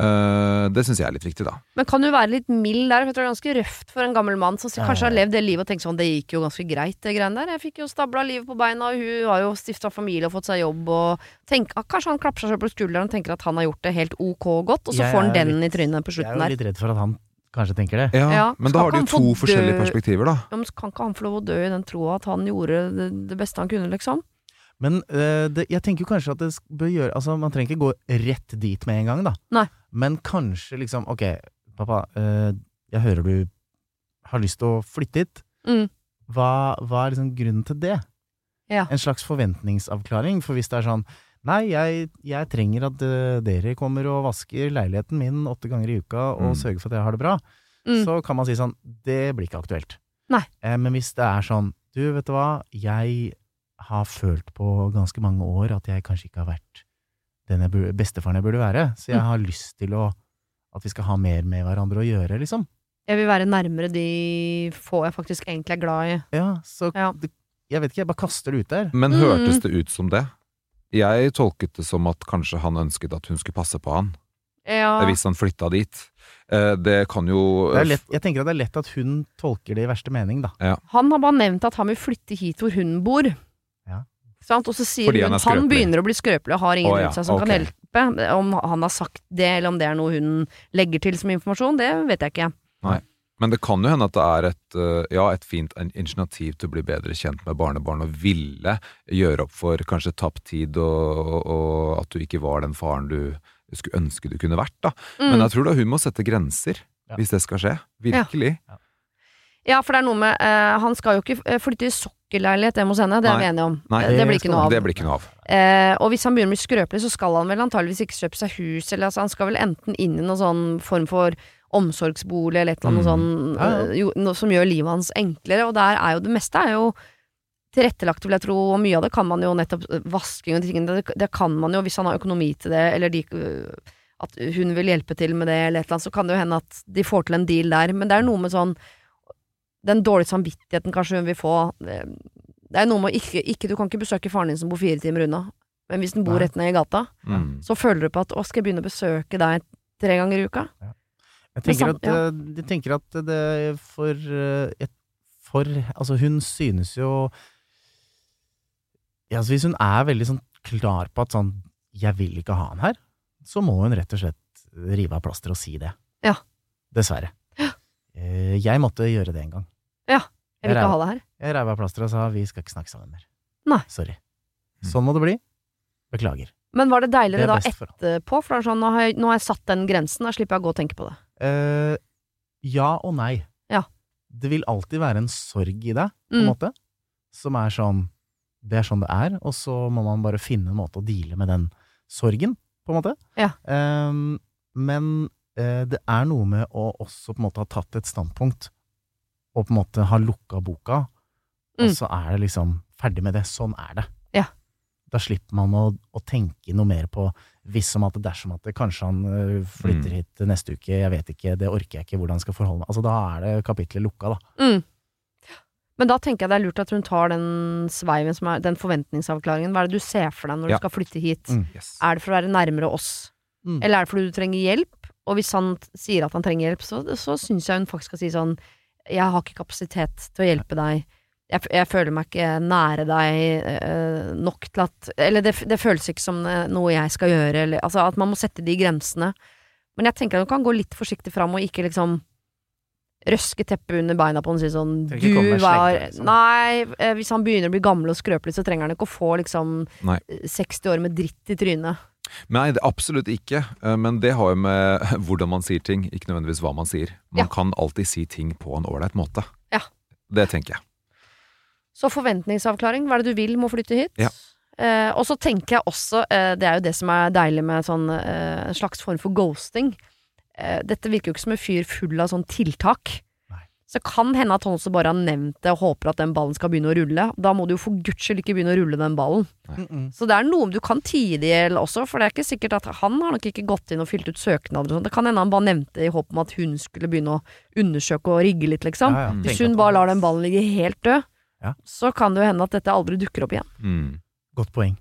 Eh, det syns jeg er litt viktig, da. Men kan du være litt mild der? For jeg tror det er ganske røft for en gammel mann som kanskje har levd det livet og tenkt sånn Det gikk jo ganske greit, det greiene der. Jeg fikk jo stabla livet på beina, og hun har jo stifta familie og fått seg jobb, og tenk, ah, Kanskje han klapper seg selv på skulderen og tenker at han har gjort det helt ok godt, og så Jeg får han den litt- i trynet på slutten der. Jeg er jo litt redd for at han kanskje tenker det. Ja, Ja, Men da har de jo to forskjellige perspektiver, da. Ja, men kan ikke han få lov å dø i den troa at han gjorde det, det beste han kunne, liksom? Men øh, det, jeg tenker jo kanskje at det bør gjøre Altså, man trenger ikke gå rett dit med en gang, da. Nei. Men kanskje liksom Ok, pappa, øh, jeg hører du har lyst til å flytte hit. Mm. Hva, hva er liksom grunnen til det? Ja. En slags forventningsavklaring. For hvis det er sånn Nei, jeg, jeg trenger at øh, dere kommer og vasker leiligheten min åtte ganger i uka og Mm. sørger for at jeg har det bra, Mm. så kan man si sånn Det blir ikke aktuelt. Nei. Eh, men hvis det er sånn Du, vet du hva, jeg har følt på ganske mange år at jeg kanskje ikke har vært den jeg burde, bestefaren jeg burde være, så jeg Mm. har lyst til å At vi skal ha mer med hverandre å gjøre, liksom. Jeg vil være nærmere de få jeg faktisk egentlig er glad i. Ja, så Ja. Det, Jeg vet ikke, jeg bare kaster det ut der. Men Mm. hørtes det ut som det? Jeg tolket det som at kanskje han ønsket at hun skulle passe på han, Ja, hvis han flytta dit. Eh, Det kan jo Det er lett, jeg tenker at det er lett at hun tolker det i verste mening, da. Han har bare nevnt at han vil flytte hit hvor hun bor. Sant? Og så sier hun han han, er begynner å bli skrøpelig og har ingen oh, ja. rundt seg som okay. kan hjelpe. Om han har sagt det, eller om det er noe hun legger til som informasjon, det vet jeg ikke. Nei. Men det kan jo hende at det er et, eh, ja, et fint initiativ til å bli bedre kjent med barnebarn, og ville gjøre opp for kanskje tapt tid, og, og, og at du ikke var den faren du skulle ønske du kunne vært. da. Men Mm. jeg tror da hun må sette grenser, Ja. hvis det skal skje. Virkelig. Ja, for det er noe med uh, Han skal jo ikke eh, flytte i sokkelleilighet hjemme hos henne, det er vi enige om. Nei, det, det blir ikke noe av. Det blir ikke noe av. Uh, og hvis han begynner å bli skrøpelig, så skal han vel antageligvis ikke kjøpe seg hus, eller altså, han skal vel enten inn i noen sånn form for omsorgsbolig eller et eller annet Mm. sånn Ja, ja. eh, jo, noe som gjør livet hans enklere, og der er jo det meste er jo tilrettelagt, vil jeg tro, og mye av det kan man jo nettopp eh, Vasking og tingene, det, det kan man jo hvis han har økonomi til det, eller de at hun vil hjelpe til med det, eller et eller annet, så kan det jo hende at de får til en deal der, men det er noe med sånn den dårlige samvittigheten kanskje hun vil få eh, Det er noe med å ikke, ikke Du kan ikke besøke faren din som bor fire timer unna, men hvis den bor Nei. rett ned i gata, Mm. så føler du på at å, skal jeg begynne å besøke deg tre ganger i uka? Jeg tenker Men at, ja. eh, de tenker at det for, eh, for Altså, hun synes jo ja, altså Hvis hun er veldig sånn klar på at sånn 'jeg vil ikke ha han her', så må hun rett og slett rive av plasteret og si det. Ja. Dessverre. Jeg måtte gjøre det en gang. Jeg vil Jeg ikke ha det her. Jeg reiv av plasteret og sa 'vi skal ikke snakke sammen mer'. Nei. Sorry. Mm. Sånn må det bli. Beklager. Men var det deiligere det da etterpå? For det er sånn, nå har, jeg, nå har jeg satt den grensen, da slipper jeg å gå og tenke på det. Uh, ja og nei. Ja. Det vil alltid være en sorg i deg, på en Mm. måte, som er sånn Det er sånn det er, og så må man bare finne en måte å deale med den sorgen, på en måte. Ja. Uh, men uh, det er noe med å også på en måte ha tatt et standpunkt, og på en måte har lukka boka, og Mm. så er det liksom ferdig med det. Sånn er det. Ja. Da slipper man å, å tenke noe mer på hvis om at dersom at det, kanskje han øh, flytter Mm. hit neste uke, jeg vet ikke, det orker jeg ikke, hvordan jeg skal forholde meg. Altså Da er det kapitlet lukka, da. Mm. Men da tenker jeg det er lurt at hun tar den sveiven, som er den forventningsavklaringen. Hva er det du ser for deg når Ja. du skal flytte hit? Mm. Yes. Er det for å være nærmere oss? Mm. Eller er det fordi du trenger hjelp? Og hvis han sier at han trenger hjelp, så, så syns jeg hun faktisk skal si sånn Jeg har ikke kapasitet til å hjelpe deg. Jeg, jeg føler meg ikke nære deg øh, nok til at Eller det, det føles ikke som eh, noe jeg skal gjøre, eller Altså at man må sette de grensene. Men jeg tenker at du kan gå litt forsiktig fram og ikke liksom røske teppet under beina på henne og si sånn Du var liksom. Nei, eh, hvis han begynner å bli gammel og skrøpelig, så trenger han ikke å få liksom Nei. eh, 60 år med dritt i trynet. Nei, det, absolutt ikke. Eh, Men det har jo med hvordan man sier ting, ikke nødvendigvis hva man sier. Man Ja. kan alltid si ting på en ålreit måte. Ja. Det tenker jeg. Så forventningsavklaring, hva er det du vil må flytte hit? Ja. Eh, og så tenker jeg også, eh, det er jo det som er deilig med sånn, eh, en slags form for ghosting. Eh, dette virker jo ikke som en fyr full av sånn tiltak. Så kan hende at han også bare har nevnt det og håper at den ballen skal begynne å rulle. Da må du jo for guds skyld ikke begynne å rulle den ballen. Mm -mm. Så det er noe du kan tie det i hjel også, for det er ikke sikkert at han har nok ikke gått inn og fylt ut søknader og sånn. Det kan hende han bare nevnte i håp om at hun skulle begynne å undersøke og rigge litt, liksom. Ja, ja. Hvis hun bare lar den ballen ligge helt død, Ja. så kan det jo hende at dette aldri dukker opp igjen. Mm. Godt poeng.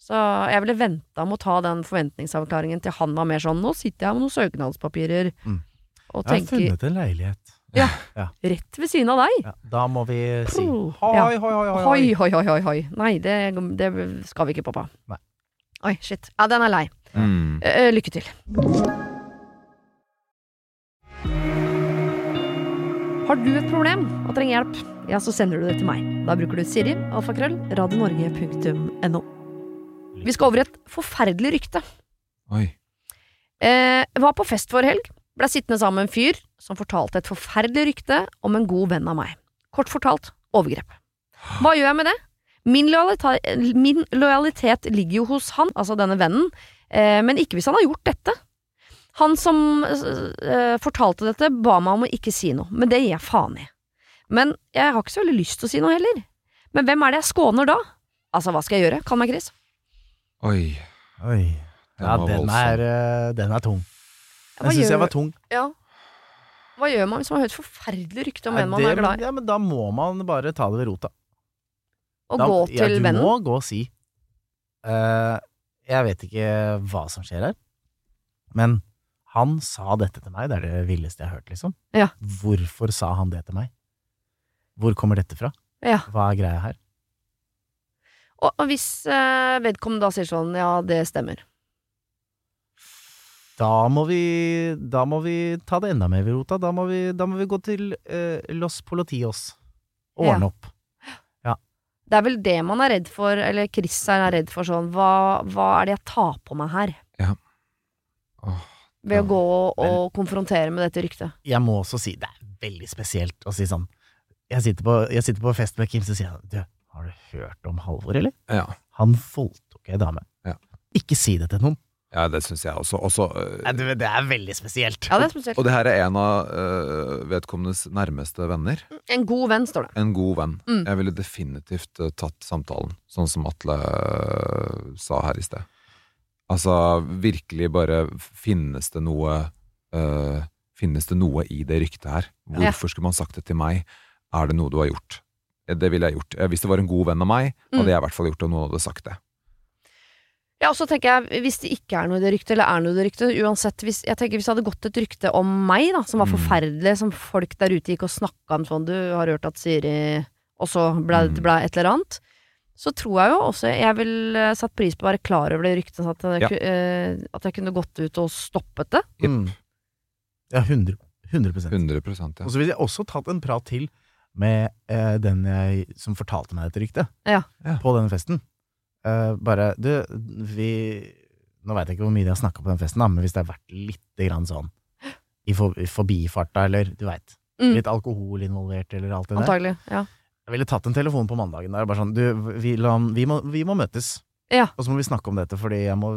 Så jeg ville venta med å ta den forventningsavklaringen til han var mer sånn Nå sitter jeg med noen søknadspapirer Mm. og Jeg har funnet en leilighet. Rett ved siden av deg. Ja, da må vi si hoi, Ja. hoi, hoi, hoi, Hoi, hoi, hoi, hoi, hoi. Nei, det, det skal vi ikke, pappa. Nei. Oi, shit. Ja, den er lei. Mm. Uh, lykke til. Har du et problem og trenger hjelp, ja, så sender du det til meg. Da bruker du Siri, alfakrøll, radionorge.no. Vi skal over i et forferdelig rykte. Oi. Eh, var på fest for helg. Ble sittende sammen med en fyr som fortalte et forferdelig rykte om en god venn av meg. Kort fortalt overgrep. Hva gjør jeg med det? Min lojalitet, min lojalitet ligger jo hos han, altså denne vennen, eh, men ikke hvis han har gjort dette. Han som eh, fortalte dette, ba meg om å ikke si noe, men det gir jeg faen i. Men jeg har ikke så veldig lyst til å si noe heller. Men hvem er det jeg skåner da? Altså, hva skal jeg gjøre? Kall meg Chris. Oi. Oi. Den Ja, den er, eh, den er tung. Den syns jeg var tung. Ja. Hva gjør man hvis man har hørt forferdelig rykte om Nei, en man det- er glad i? Ja, men da må man bare ta det ved rota. Og Da- gå ja, du vennen? må gå og si uh, Jeg vet ikke hva som skjer her, men han sa dette til meg. Det er det villeste jeg har hørt, liksom. Ja. Hvorfor sa han det til meg? Hvor kommer dette fra? Ja. Hva er greia her? Og, og hvis uh, vedkommende da sier sånn, ja, det stemmer. Da må vi, da må vi ta det enda mer ved rota. Da må vi, da må vi gå til eh, Los Politios og Ja. ordne opp. Det er vel det man er redd for, eller Chris er redd for sånn Hva, hva er det jeg tar på meg her? Åh, Ved å gå og konfrontere med dette ryktet. Jeg må også si det er veldig spesielt å si sånn Jeg sitter på, jeg sitter på fest med Kim, så sier han Du, har du hørt om Halvor, eller? ja. Han voldtok ei dame. Ja. Ikke si det til noen. Ja, det syns jeg også. også øh, Nei, det, det er veldig spesielt. Ja, det er spesielt. og det her er en av uh, vedkommendes nærmeste venner. En god venn, står det. En god venn. Mm. Jeg ville definitivt uh, tatt samtalen, sånn som Atle uh, sa her i sted. Altså, virkelig bare Finnes det noe Finnes det noe i det ryktet her? Hvorfor skulle man sagt det til meg? Er det noe du har gjort? Eh, Det ville jeg gjort. Hvis det var en god venn av meg, hadde Mm. jeg i hvert fall gjort det, og noen hadde sagt det. Ja, og så tenker jeg, hvis det ikke er noe i det ryktet, eller er noe i det ryktet, uansett hvis, Jeg tenker hvis det hadde gått et rykte om meg, da, som var Mm. forferdelig, som folk der ute gikk og snakka om sånn, du har hørt at Siri Og så ble det Mm. ble et eller annet. Så tror jeg jo også jeg ville satt pris på å være klar over det ryktet, sånn at, jeg Ja. eh, at jeg kunne gått ut og stoppet det. Mm. Ja, 100, 100 100 ja. Og så ville jeg også tatt en prat til med eh, den jeg, som fortalte meg dette ryktet, Ja. Ja. på denne festen. Eh, bare Du, vi Nå veit jeg ikke hvor mye de har snakka på den festen, da, men hvis det har vært lite grann sånn i, for, i forbifarta, eller du veit, Mm. litt alkohol involvert, eller alt det der. Antagelig. Ja. Jeg ville tatt en telefon på mandagen der, bare sånn Du, vi, la, vi, må, vi må møtes, Ja. og så må vi snakke om dette, fordi jeg må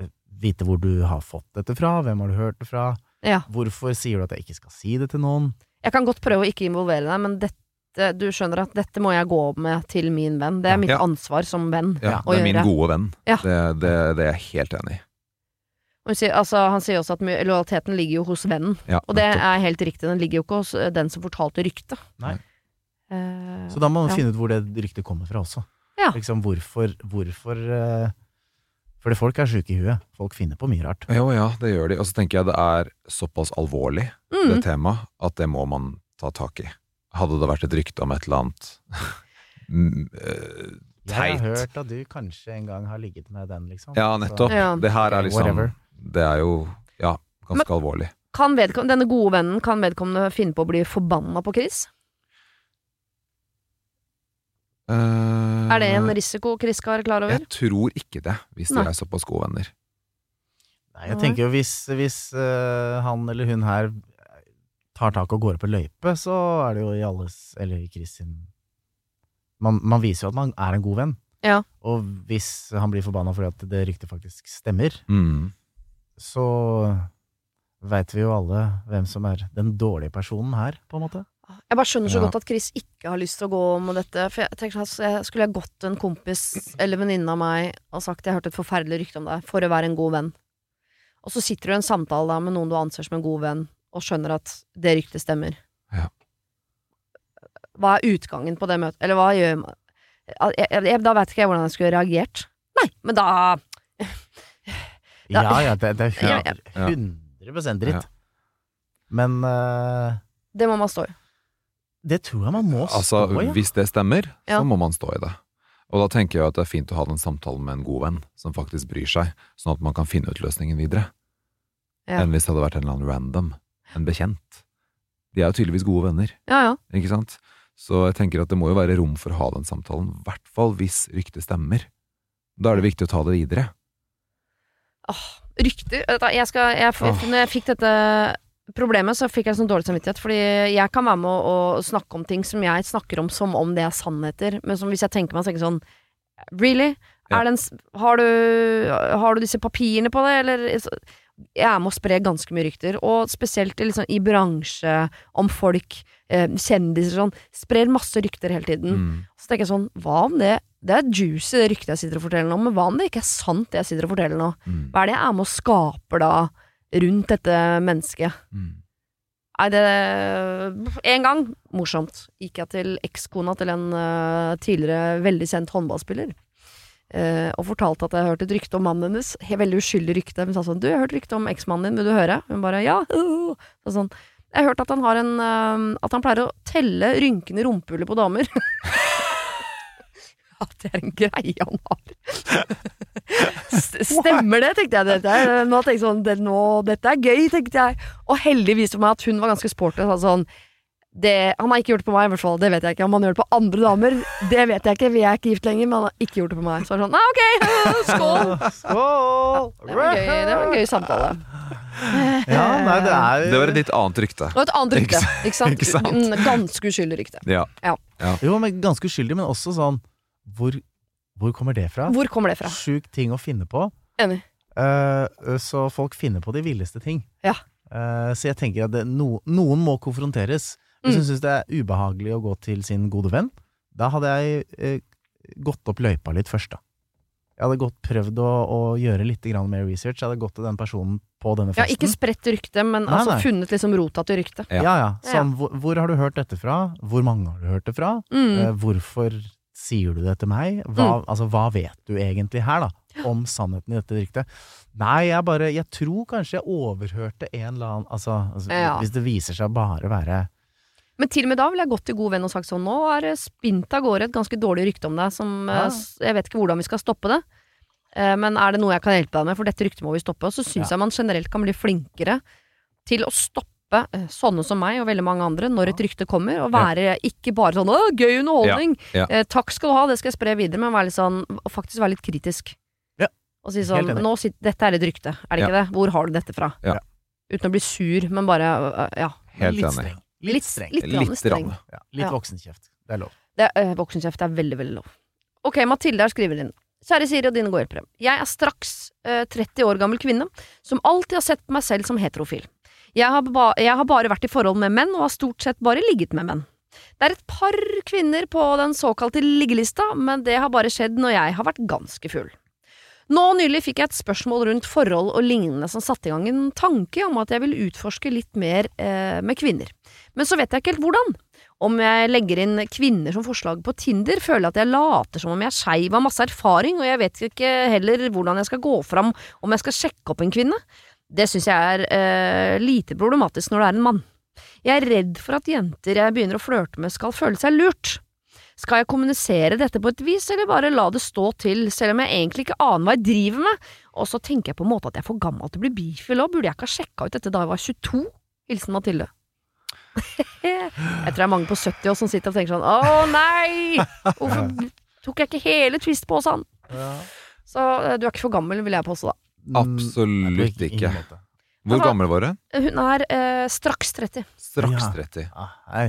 eh, vite hvor du har fått dette fra, hvem har du hørt det fra, ja. hvorfor sier du at jeg ikke skal si det til noen? Jeg kan godt prøve å ikke involvere deg, men dette du skjønner at dette må jeg gå med til min venn. Det er mitt Ja. ansvar som venn Ja, å det er min gjøre. gode venn. Ja. Det, det, det er jeg helt enig i. Sier, altså, han sier også at lojaliteten ligger jo hos vennen. Ja, Og det er helt riktig, den ligger jo ikke hos eh, den som fortalte ryktet. Nei. Uh, Så da må man Ja. finne ut hvor det ryktet kommer fra også. Ja. Liksom hvorfor, hvorfor uh, Fordi folk er sjuke i huet. Folk finner på mye rart. Jo, ja, det gjør de. Og så tenker jeg det er såpass alvorlig, mm, det temaet, at det må man ta tak i. Hadde det vært et rykte om et eller annet mm, eh, Jeg har hørt at du kanskje en gang har ligget med den, liksom. Ja, nettopp. Ja. Det her er liksom Whatever. Det er jo, ja, ganske alvorlig. kan denne gode vennen Kan vedkommende finne på å bli forbanna på Chris? Uh, Er det en risiko Chris skal være klar over? Jeg tror ikke det, hvis de Nei. er såpass gode venner. Nei, jeg tenker jo hvis, hvis uh, han eller hun her tar tak og går opp i løype, så er det jo i alles Eller i Chris sin man, man viser jo at man er en god venn. Ja. Og hvis han blir forbanna fordi at det ryktet faktisk stemmer, Mm. så veit vi jo alle hvem som er den dårlige personen her, på en måte. Jeg bare skjønner så Ja. godt at Chris ikke har lyst til å gå med dette. For jeg tenker sånn, jeg Skulle jeg gått en kompis eller venninne av meg og sagt jeg har hørt et forferdelig rykte om deg, for å være en god venn. Og så sitter du i en samtale da med noen du anser som en god venn, og skjønner at det ryktet stemmer. Ja. Hva er utgangen på det møtet? Eller hva gjør man? Jeg, jeg, da veit ikke jeg hvordan jeg skulle reagert. Nei, men da Ja. Ja, ja, det, det er Ja, ja. 100, dritt. Ja. Men uh, Det må man stå i. det tror jeg man må Altså, stå i. Altså, hvis det stemmer, Ja. så må man stå i det. Og da tenker jeg at det er fint å ha den samtalen med en god venn, som faktisk bryr seg, sånn at man kan finne ut løsningen videre. Ja. Enn hvis det hadde vært en eller annen random, en bekjent. De er jo tydeligvis gode venner, Ja, ja. ikke sant? Så jeg tenker at det må jo være rom for å ha den samtalen, i hvert fall hvis ryktet stemmer. Da er det viktig å ta det videre. Åh, rykter jeg skal, jeg, Når jeg fikk dette problemet, så fikk jeg sånn dårlig samvittighet. Fordi jeg kan være med å, å snakke om ting som jeg snakker om som om det er sannheter. Men som hvis jeg tenker meg, så tenker sånn Really? Ja. Er det en, har, du, har du disse papirene på det, eller Jeg er med å spre ganske mye rykter, og spesielt liksom, i bransje, om folk, eh, kjendiser sånn. Sprer masse rykter hele tiden. Mm. Så tenker jeg sånn, hva om det Det er juicy, det ryktet jeg sitter og forteller nå, men hva om det ikke er sant, det jeg sitter og forteller nå? Mm. Hva er det jeg er med og skaper da rundt dette mennesket? Mm. Nei, det En gang, morsomt, gikk jeg til ekskona til en uh, tidligere veldig kjent håndballspiller. Eh, og fortalte at jeg hørte et rykte om mannen hennes. He- Veldig uskyldig rykte. Hun sa sånn 'Du, jeg har hørt rykte om eksmannen din, vil du høre?' Hun bare 'ja'. Og sånn. Jeg har hørt at han har en uh, At han pleier å telle rynkene i på damer. at det er en greie han har. Stemmer det, tenkte jeg. Dette, nå tenkte jeg sånn, det, nå, dette er gøy, tenkte jeg. Og heldigvis for meg at hun var ganske sporty og sa sånn det, Han har ikke gjort det på meg, i hvert fall. Det vet jeg ikke. Om han gjør det på andre damer, det vet jeg ikke. Vi er ikke gift lenger, men han har ikke gjort det på meg. Så er det sånn, nei, ok, skål! Skål! Det var, gøy, det var en gøy samtale. Ja, nei, det er Det var et litt annet rykte. Og et annet rykte, ikke sant? Ikke sant? Ganske uskyldig rykte. Ja. Jo, men ganske uskyldig, men også sånn Hvor, hvor kommer det fra? Hvor kommer det fra? Sjuk ting å finne på. Enig. Uh, så folk finner på de villeste ting. Ja. Uh, så jeg tenker at det, no, noen må konfronteres. Hvis Mm. hun syns det er ubehagelig å gå til sin gode venn, da hadde jeg eh, gått opp løypa litt først, da. Jeg hadde godt prøvd å, å gjøre litt mer research. Jeg hadde gått til den personen på denne Ja, festen. ikke spredt rykte, men Nei, altså nei. funnet liksom rota til ryktet. Ja. Ja, ja. Sånn, hvor, hvor har du hørt dette fra? Hvor mange har du hørt det fra? Mm. Eh, hvorfor sier du det til meg? Hva, altså, hva vet du egentlig her, da? Om sannheten i dette ryktet? Nei, jeg bare Jeg tror kanskje jeg overhørte en eller annen Altså, altså Ja. hvis det viser seg å bare være Men til og med da ville jeg gått til god venn og sagt sånn Nå er det spint av gårde et ganske dårlig rykte om deg som Ja. eh, Jeg vet ikke hvordan vi skal stoppe det. Eh, Men er det noe jeg kan hjelpe deg med, for dette ryktet må vi stoppe. Og så syns Ja. jeg man generelt kan bli flinkere til å stoppe eh, sånne som meg og veldig mange andre når et rykte kommer, og være ikke bare sånn 'Å, gøy underholdning'. Ja, ja. Eh, takk skal du ha, det skal jeg spre videre, men være litt sånn, og faktisk være litt kritisk. Ja. Og si sånn nå sitter, 'Dette er et rykte, er det Ja. ikke det? Hvor har du dette fra?' Uten å bli sur, men bare øh, ja. Helt litt enig. Litt streng. Litt, grann Litt streng. Ja, litt voksenkjeft. Det er lov. Det, øh, voksenkjeft er veldig, veldig lov. Ok, Mathilde har skrevet inn. Kjære Siri og dine gårdhjelpere. Jeg er straks øh, 30 år gammel kvinne som alltid har sett på meg selv som heterofil. Jeg har, ba jeg har bare vært i forhold med menn og har stort sett bare ligget med menn. Det er et par kvinner på den såkalte liggelista, men det har bare skjedd når jeg har vært ganske full. Nå nylig fikk jeg et spørsmål rundt forhold og lignende som satte i gang en tanke om at jeg vil utforske litt mer eh, med kvinner. Men så vet jeg ikke helt hvordan. Om jeg legger inn kvinner som forslag på Tinder, føler jeg at jeg later som om jeg er skeiv av masse erfaring, og jeg vet ikke heller hvordan jeg skal gå fram om jeg skal sjekke opp en kvinne. Det syns jeg er eh, lite problematisk når det er en mann. Jeg er redd for at jenter jeg begynner å flørte med skal føle seg lurt. Skal jeg kommunisere dette på et vis, eller bare la det stå til, selv om jeg egentlig ikke aner hva jeg driver med? Og så tenker jeg på en måte at jeg er for gammel til å bli bifil òg, burde jeg ikke ha sjekka ut dette da jeg var 22? Hilsen Mathilde. jeg tror det er mange på 70 år som sitter og tenker sånn Å nei! Hvorfor tok jeg ikke hele Twist på Åsan? Ja. Så eh, du er ikke for gammel, vil jeg påstå, da. Absolutt ikke. Hvor gammel var du? Hun er eh, straks 30. Straks Ja. 30. Ah, hei.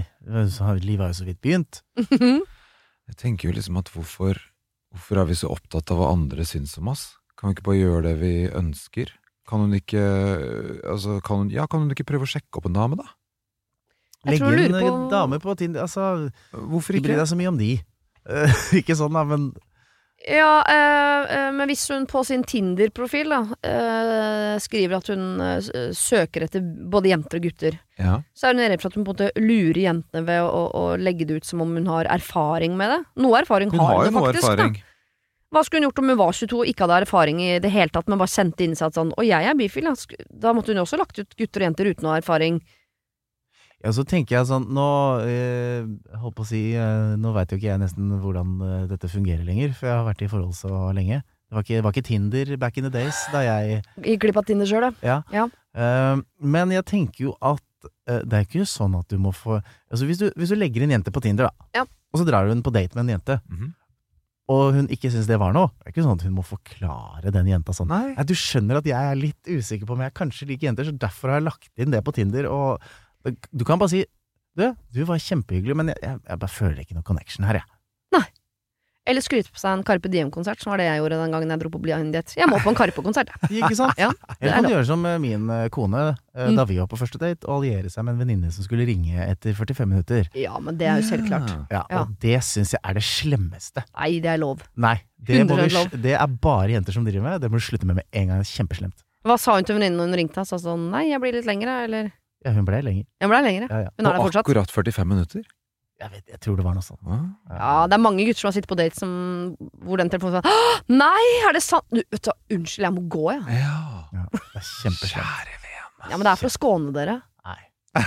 så har- livet har jo så vidt begynt. Jeg tenker jo liksom at hvorfor, hvorfor er vi så opptatt av hva andre syns om oss? Kan vi ikke bare gjøre det vi ønsker? Kan hun ikke altså, kan hun, Ja, kan hun ikke prøve å sjekke opp en dame, da? Jeg Legge inn på- damer på Tinder. Altså, Hvorfor ikke bry deg så mye om de. Eh, ikke sånn, da, men Ja, eh, men hvis hun på sin Tinder-profil da eh, skriver at hun øh, søker etter både jenter og gutter, Ja. så er hun redd for at hun på en måte lurer jentene ved å, å, å legge det ut som om hun har erfaring med det. Noe erfaring Hun har har hun det faktisk. erfaring. Da. Hva skulle hun gjort om hun var 22 og ikke hadde erfaring i det hele tatt, men bare sendte inn at sånn Å, jeg er bifil, da. Da måtte hun jo også lagt ut gutter og jenter uten å ha erfaring. Ja, så tenker jeg sånn Nå eh, jeg holdt på å si eh, Nå veit jo ikke jeg nesten hvordan eh, dette fungerer lenger, for jeg har vært i forhold så lenge. Det var ikke, var ikke Tinder back in the days da jeg Gikk glipp av Tinder sjøl, da. Eh, men jeg tenker jo at eh, det er ikke sånn at du må få Altså hvis du, hvis du legger en jente på Tinder, da, Ja. og så drar du hun på date med en jente, Mhm. og hun ikke syns det var noe, det er ikke sånn at hun må forklare den jenta sånn. Nei. Nei, du skjønner at jeg er litt usikker på om jeg kanskje liker jenter, så derfor har jeg lagt inn det på Tinder, og du kan bare si du, du var kjempehyggelig, men jeg, jeg, jeg bare føler ikke noe connection her, jeg. Eller skryte på seg en Carpe Diem-konsert, som var det jeg gjorde den gangen jeg dro på Blind Date. Jeg må på en Carpe-konsert. Ikke sant? Ja, Eller er kan du gjøre som eh, min eh, kone eh, Mm. da vi var på første date, og alliere seg med en venninne som skulle ringe etter 45 minutter. Ja, men det er jo selvklart. Ja, Ja. Og det syns jeg er det slemmeste. Nei, det er lov. Nei, det, vi, lov. det er bare jenter som driver med. Det må du slutte med med en gang. Kjempeslemt. Hva sa hun til venninnen når hun ringte? Sa sånn Nei, jeg blir litt lengre, eller Ja, hun ble lenger. Hun ble lenger, Ja, ja. Hun er der Og fortsatt. akkurat 45 minutter? Jeg, vet, jeg tror det var noe sånt. Ja, det er mange gutter som har sittet på date som, hvor den telefonen sånn Nei, er det sant? Du, vet du, unnskyld, jeg må gå, jeg. Ja. Ja, det er. Kjære vene. Ja, men det er for å skåne dere. Nei.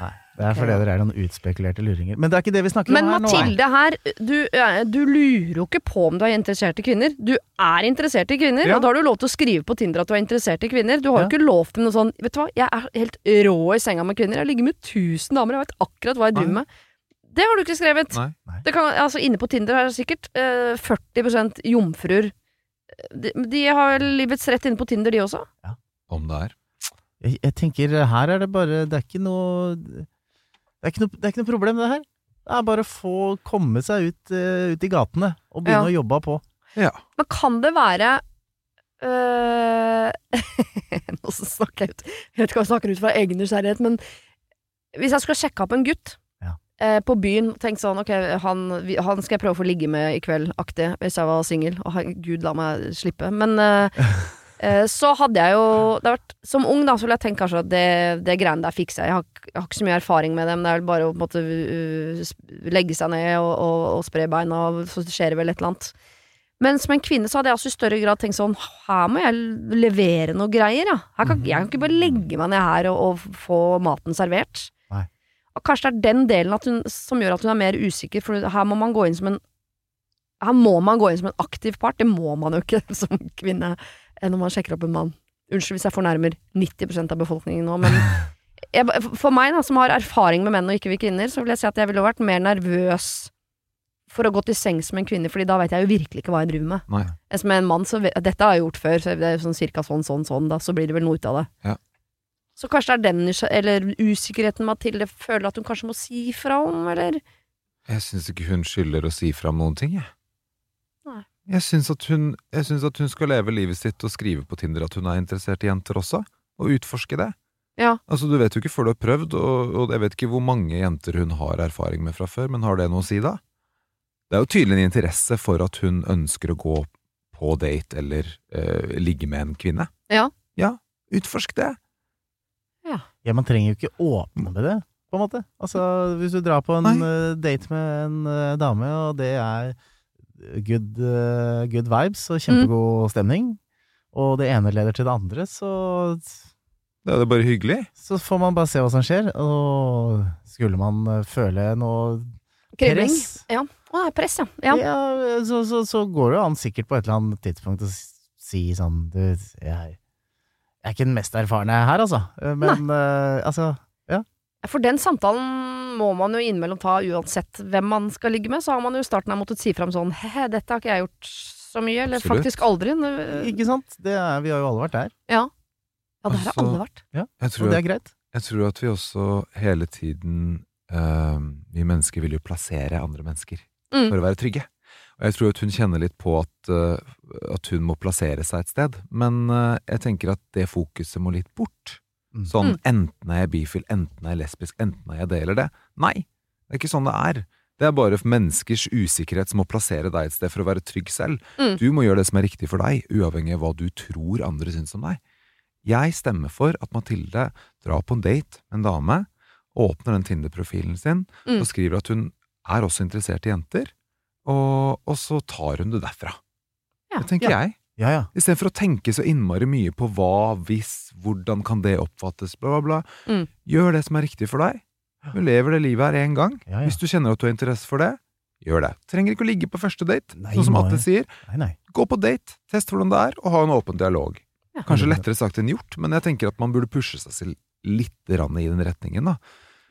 Nei, det er fordi dere er noen utspekulerte luringer. Men det er ikke det vi snakker Men om her nå. Men Mathilde her, du, eh, du lurer jo ikke på om du er interessert i kvinner. Du er interessert i kvinner, Ja. og da har du lov til å skrive på Tinder at du er interessert i kvinner. Du har jo Ja. ikke lovt til noe sånn Vet du hva, jeg er helt rå i senga med kvinner. Jeg ligger med tusen damer, jeg vet akkurat hva jeg driver med. Det har du ikke skrevet. Nei. Det kan, altså Inne på Tinder er det sikkert eh, 40 jomfruer. De, de har livets rett inne på Tinder, de også. Ja. Om det er. Jeg, jeg tenker her er det bare Det er ikke noe Det er ikke noe, det er ikke noe problem, det her. Det er bare å få komme seg ut, uh, ut i gatene og begynne å jobbe på. Ja. Men kan det være øh, Nå snakker jeg ut Jeg vet ikke hva jeg snakker ut fra egen nysgjerrighet, men hvis jeg skulle sjekke opp en gutt Ja. eh, på byen Tenk sånn, ok, han, han skal jeg prøve å få ligge med i kveld, aktig, hvis jeg var singel. Og Gud, la meg slippe. Men eh, så hadde jeg jo det vært, Som ung da, så ville jeg tenkt kanskje at det, det greiene der fikser jeg. Jeg har, jeg har ikke så mye erfaring med det, men Det er vel bare å måte legge seg ned og, og, og spre beina, og så skjer det vel et eller annet. Men som en kvinne så hadde jeg også i større grad tenkt sånn Her må jeg levere noe greier, ja. Kan, jeg kan ikke bare legge meg ned her og, og få maten servert. Nei. Og kanskje det er den delen at hun, som gjør at hun er mer usikker, for her må man gå inn som en Her må man gå inn som en aktiv part. Det må man jo ikke som kvinne eh, når man sjekker opp en mann. Unnskyld hvis jeg fornærmer 90% av befolkningen nå, men jeg, for meg, da, som har erfaring med menn og ikke vi kvinner, så vil jeg si at jeg ville vært mer nervøs for å gå til sengs med en kvinne, Fordi da vet jeg jo virkelig ikke hva jeg driver med. Nei. Som en mann, så dette har jeg gjort før, så det er sånn cirka sånn, sånn, sånn, da, så blir det vel noe ut av det. Ja. Så kanskje det er den eller usikkerheten Mathilde føler at hun kanskje må si fra om, eller Jeg syns ikke hun skylder å si fra om noen ting, jeg. Nei. Jeg syns at, hun- jeg syns at hun skal leve livet sitt og skrive på Tinder at hun er interessert i jenter også, og utforske det. Ja. Altså, Du vet jo ikke før du har prøvd, og, og jeg vet ikke hvor mange jenter hun har erfaring med fra før, men har det noe å si, da? Det er jo tydelig en interesse for at hun ønsker å gå på date eller eh, ligge med en kvinne. Ja. Ja, utforsk det. Ja, man trenger jo ikke åpne med det, på en måte. Altså, hvis du drar på en Nei. eh, date med en eh, dame, og det er good, eh, good vibes og kjempegod stemning, og det ene leder til det andre, så, Da er det bare hyggelig. så får man bare se hva som skjer. Og skulle man eh, føle noe kribling? press, Ja. Å, press, ja. ja. ja, så, så, så går det jo an sikkert på et eller annet tidspunkt å si sånn Du, jeg, jeg er ikke den mest erfarne her, altså. Eh, Men uh, altså For den samtalen må man jo innimellom ta uansett hvem man skal ligge med. Så har man jo i starten av måttet si fram sånn He, dette har ikke jeg gjort så mye, eller Absolutt. faktisk aldri. Ikke sant? Det er, vi har jo alle vært der. Ja. Ja, der har Altså, alle vært. Ja, Og det er greit. jeg tror at vi også hele tiden uh, Vi mennesker vil jo plassere andre mennesker Mm. for å være trygge. Og jeg tror at hun kjenner litt på at, uh, at hun må plassere seg et sted. Men uh, jeg tenker at det fokuset må litt bort. Mm. Sånn Mm. enten er jeg bifil, enten er jeg lesbisk, enten er jeg det eller det. Nei, det er ikke sånn det er. Det er bare menneskers usikkerhet som må plassere deg et sted for å være trygg selv. Mm. Du må gjøre det som er riktig for deg, uavhengig av hva du tror andre syns om deg. Jeg stemmer for at Mathilde drar på en date med en dame, åpner den Tinder-profilen sin Mm. og skriver at hun er også interessert i jenter, og, og så tar hun det derfra. Ja. Det tenker jeg. Ja, ja. Istedenfor å tenke så innmari mye på hva, hvis, hvordan kan det oppfattes, bla, bla, bla. Mm. Gjør det som er riktig for deg. Du lever det livet her én gang. ja, ja. Hvis du kjenner at du har interesse for det, gjør det. Trenger ikke å ligge på første date, Nei, sånn som Atle sier. Nei, nei. Gå på date, test hvordan det er, og ha en åpen dialog. Ja. Kanskje lettere sagt enn gjort, men jeg tenker at man burde pushe seg selv litt i den retningen, da.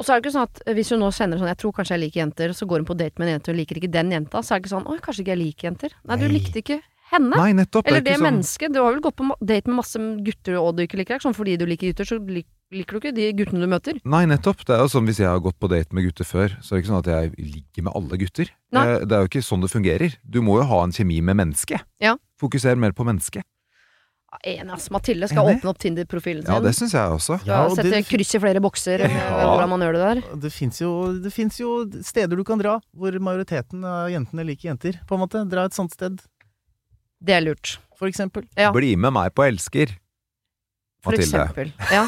Og så er det ikke sånn at hvis hun nå kjenner sånn Jeg tror kanskje jeg liker jenter, så går hun på date med en jente og liker ikke den jenta, så er det ikke sånn Å, kanskje ikke jeg liker jenter. Nei, du likte ikke henne. Nei, nettopp. Eller det, det sånn- mennesket. Du har vel gått på date med masse gutter og du ikke liker. Er sånn fordi du liker gutter, så liker liker du ikke de guttene du møter. Nei, nettopp. Det er jo sånn Hvis jeg har gått på date med gutter før, så er det ikke sånn at jeg ligger med alle gutter. Nei. Det, det er jo ikke sånn det fungerer. Du må jo ha en kjemi med mennesket. Ja. Fokuser mer på mennesket. Ja, Enig, ass. Mathilde skal Enig? åpne opp Tinder-profilen sin. Ja, det syns jeg også. Skal Ja, og sette det- kryss i flere bokser, Ja. hvordan man gjør det der. Det fins jo, jo steder du kan dra hvor majoriteten av jentene liker jenter, på en måte. Dra et sånt sted, Det er lurt. for eksempel. Ja. Bli med meg på Elsker. For Mathilde. eksempel. Ja.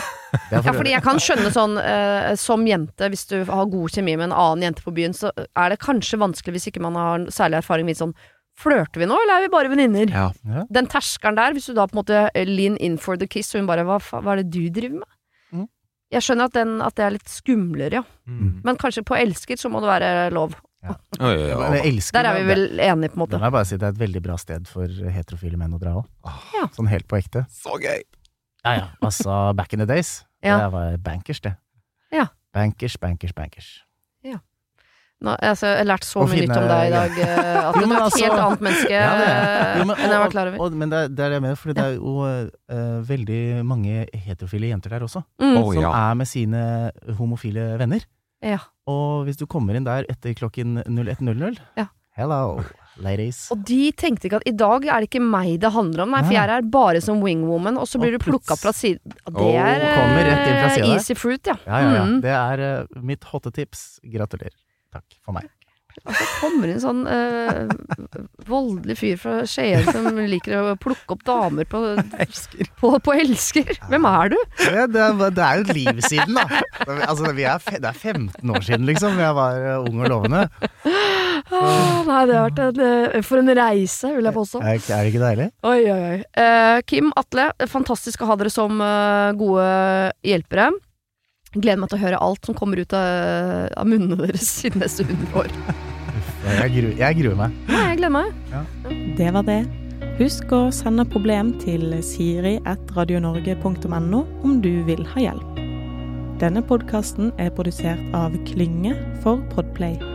Ja, fordi jeg kan skjønne sånn eh, som jente, hvis du har god kjemi med en annen jente på byen, så er det kanskje vanskelig hvis ikke man har særlig erfaring med sånn Flørter vi nå, eller er vi bare venninner? Ja. Ja. Den terskelen der, hvis du da på en måte lean in for the kiss, og hun bare hva, hva er det du driver med? Mm. Jeg skjønner at, den, at det er litt skumlere, ja. Mm. Men kanskje på elsker så må det være lov. Oi, Oh, ja, ja. jeg elsker Der er vi vel enige, på en måte. må jeg bare si det er et veldig bra sted for heterofile menn å dra òg. Ja. Sånn helt på ekte. Så gøy! Ja ja, altså back in the days. Ja. Det var bankers, det. Ja. Bankers, bankers, bankers. Nå, altså, jeg har lært så Å mye nytt om deg i dag. eh, At Jo, du er et altså- helt annet menneske Ja, eh, Jo, men, enn jeg var klar over. og- men det, det er det jeg mener, for det er jo uh, veldig mange heterofile jenter der også. Mm. Å, som ja. er med sine homofile venner. Ja. Og hvis du kommer inn der etter klokken 01.00 Ja. Hello, ladies. Og de tenkte ikke at i dag er det ikke meg det handler om, nei, for jeg er her bare som wingwoman, og så blir Og du plukka fra siden. Det er eh, siden easy fruit, ja. Ja, ja, ja. Mm. Det er uh, mitt hotte tips. Gratulerer. Takk for meg. Altså, kommer det en sånn eh, voldelig fyr fra Skien som liker å plukke opp damer på, på, på elsker. Hvem er du? Det, det, det er jo et liv siden, da. Altså, vi er, det er 15 år siden, liksom. Jeg var eh, ung og lovende. Ah, nei, det har vært en, eh, for en reise, vil jeg påstå. Er, er det ikke deilig? Oi, oi, oi. Eh, Kim, Atle, fantastisk å ha dere som eh, gode hjelpere. Gleder meg til å høre alt som kommer ut av, av munnene deres i neste hundre år. Jeg gruer, jeg gruer meg. Nei, jeg gleder meg. Det var det. Husk å sende problem til siri.radionorge.no om du vil ha hjelp. Denne podkasten er produsert av Klynge for Podplay.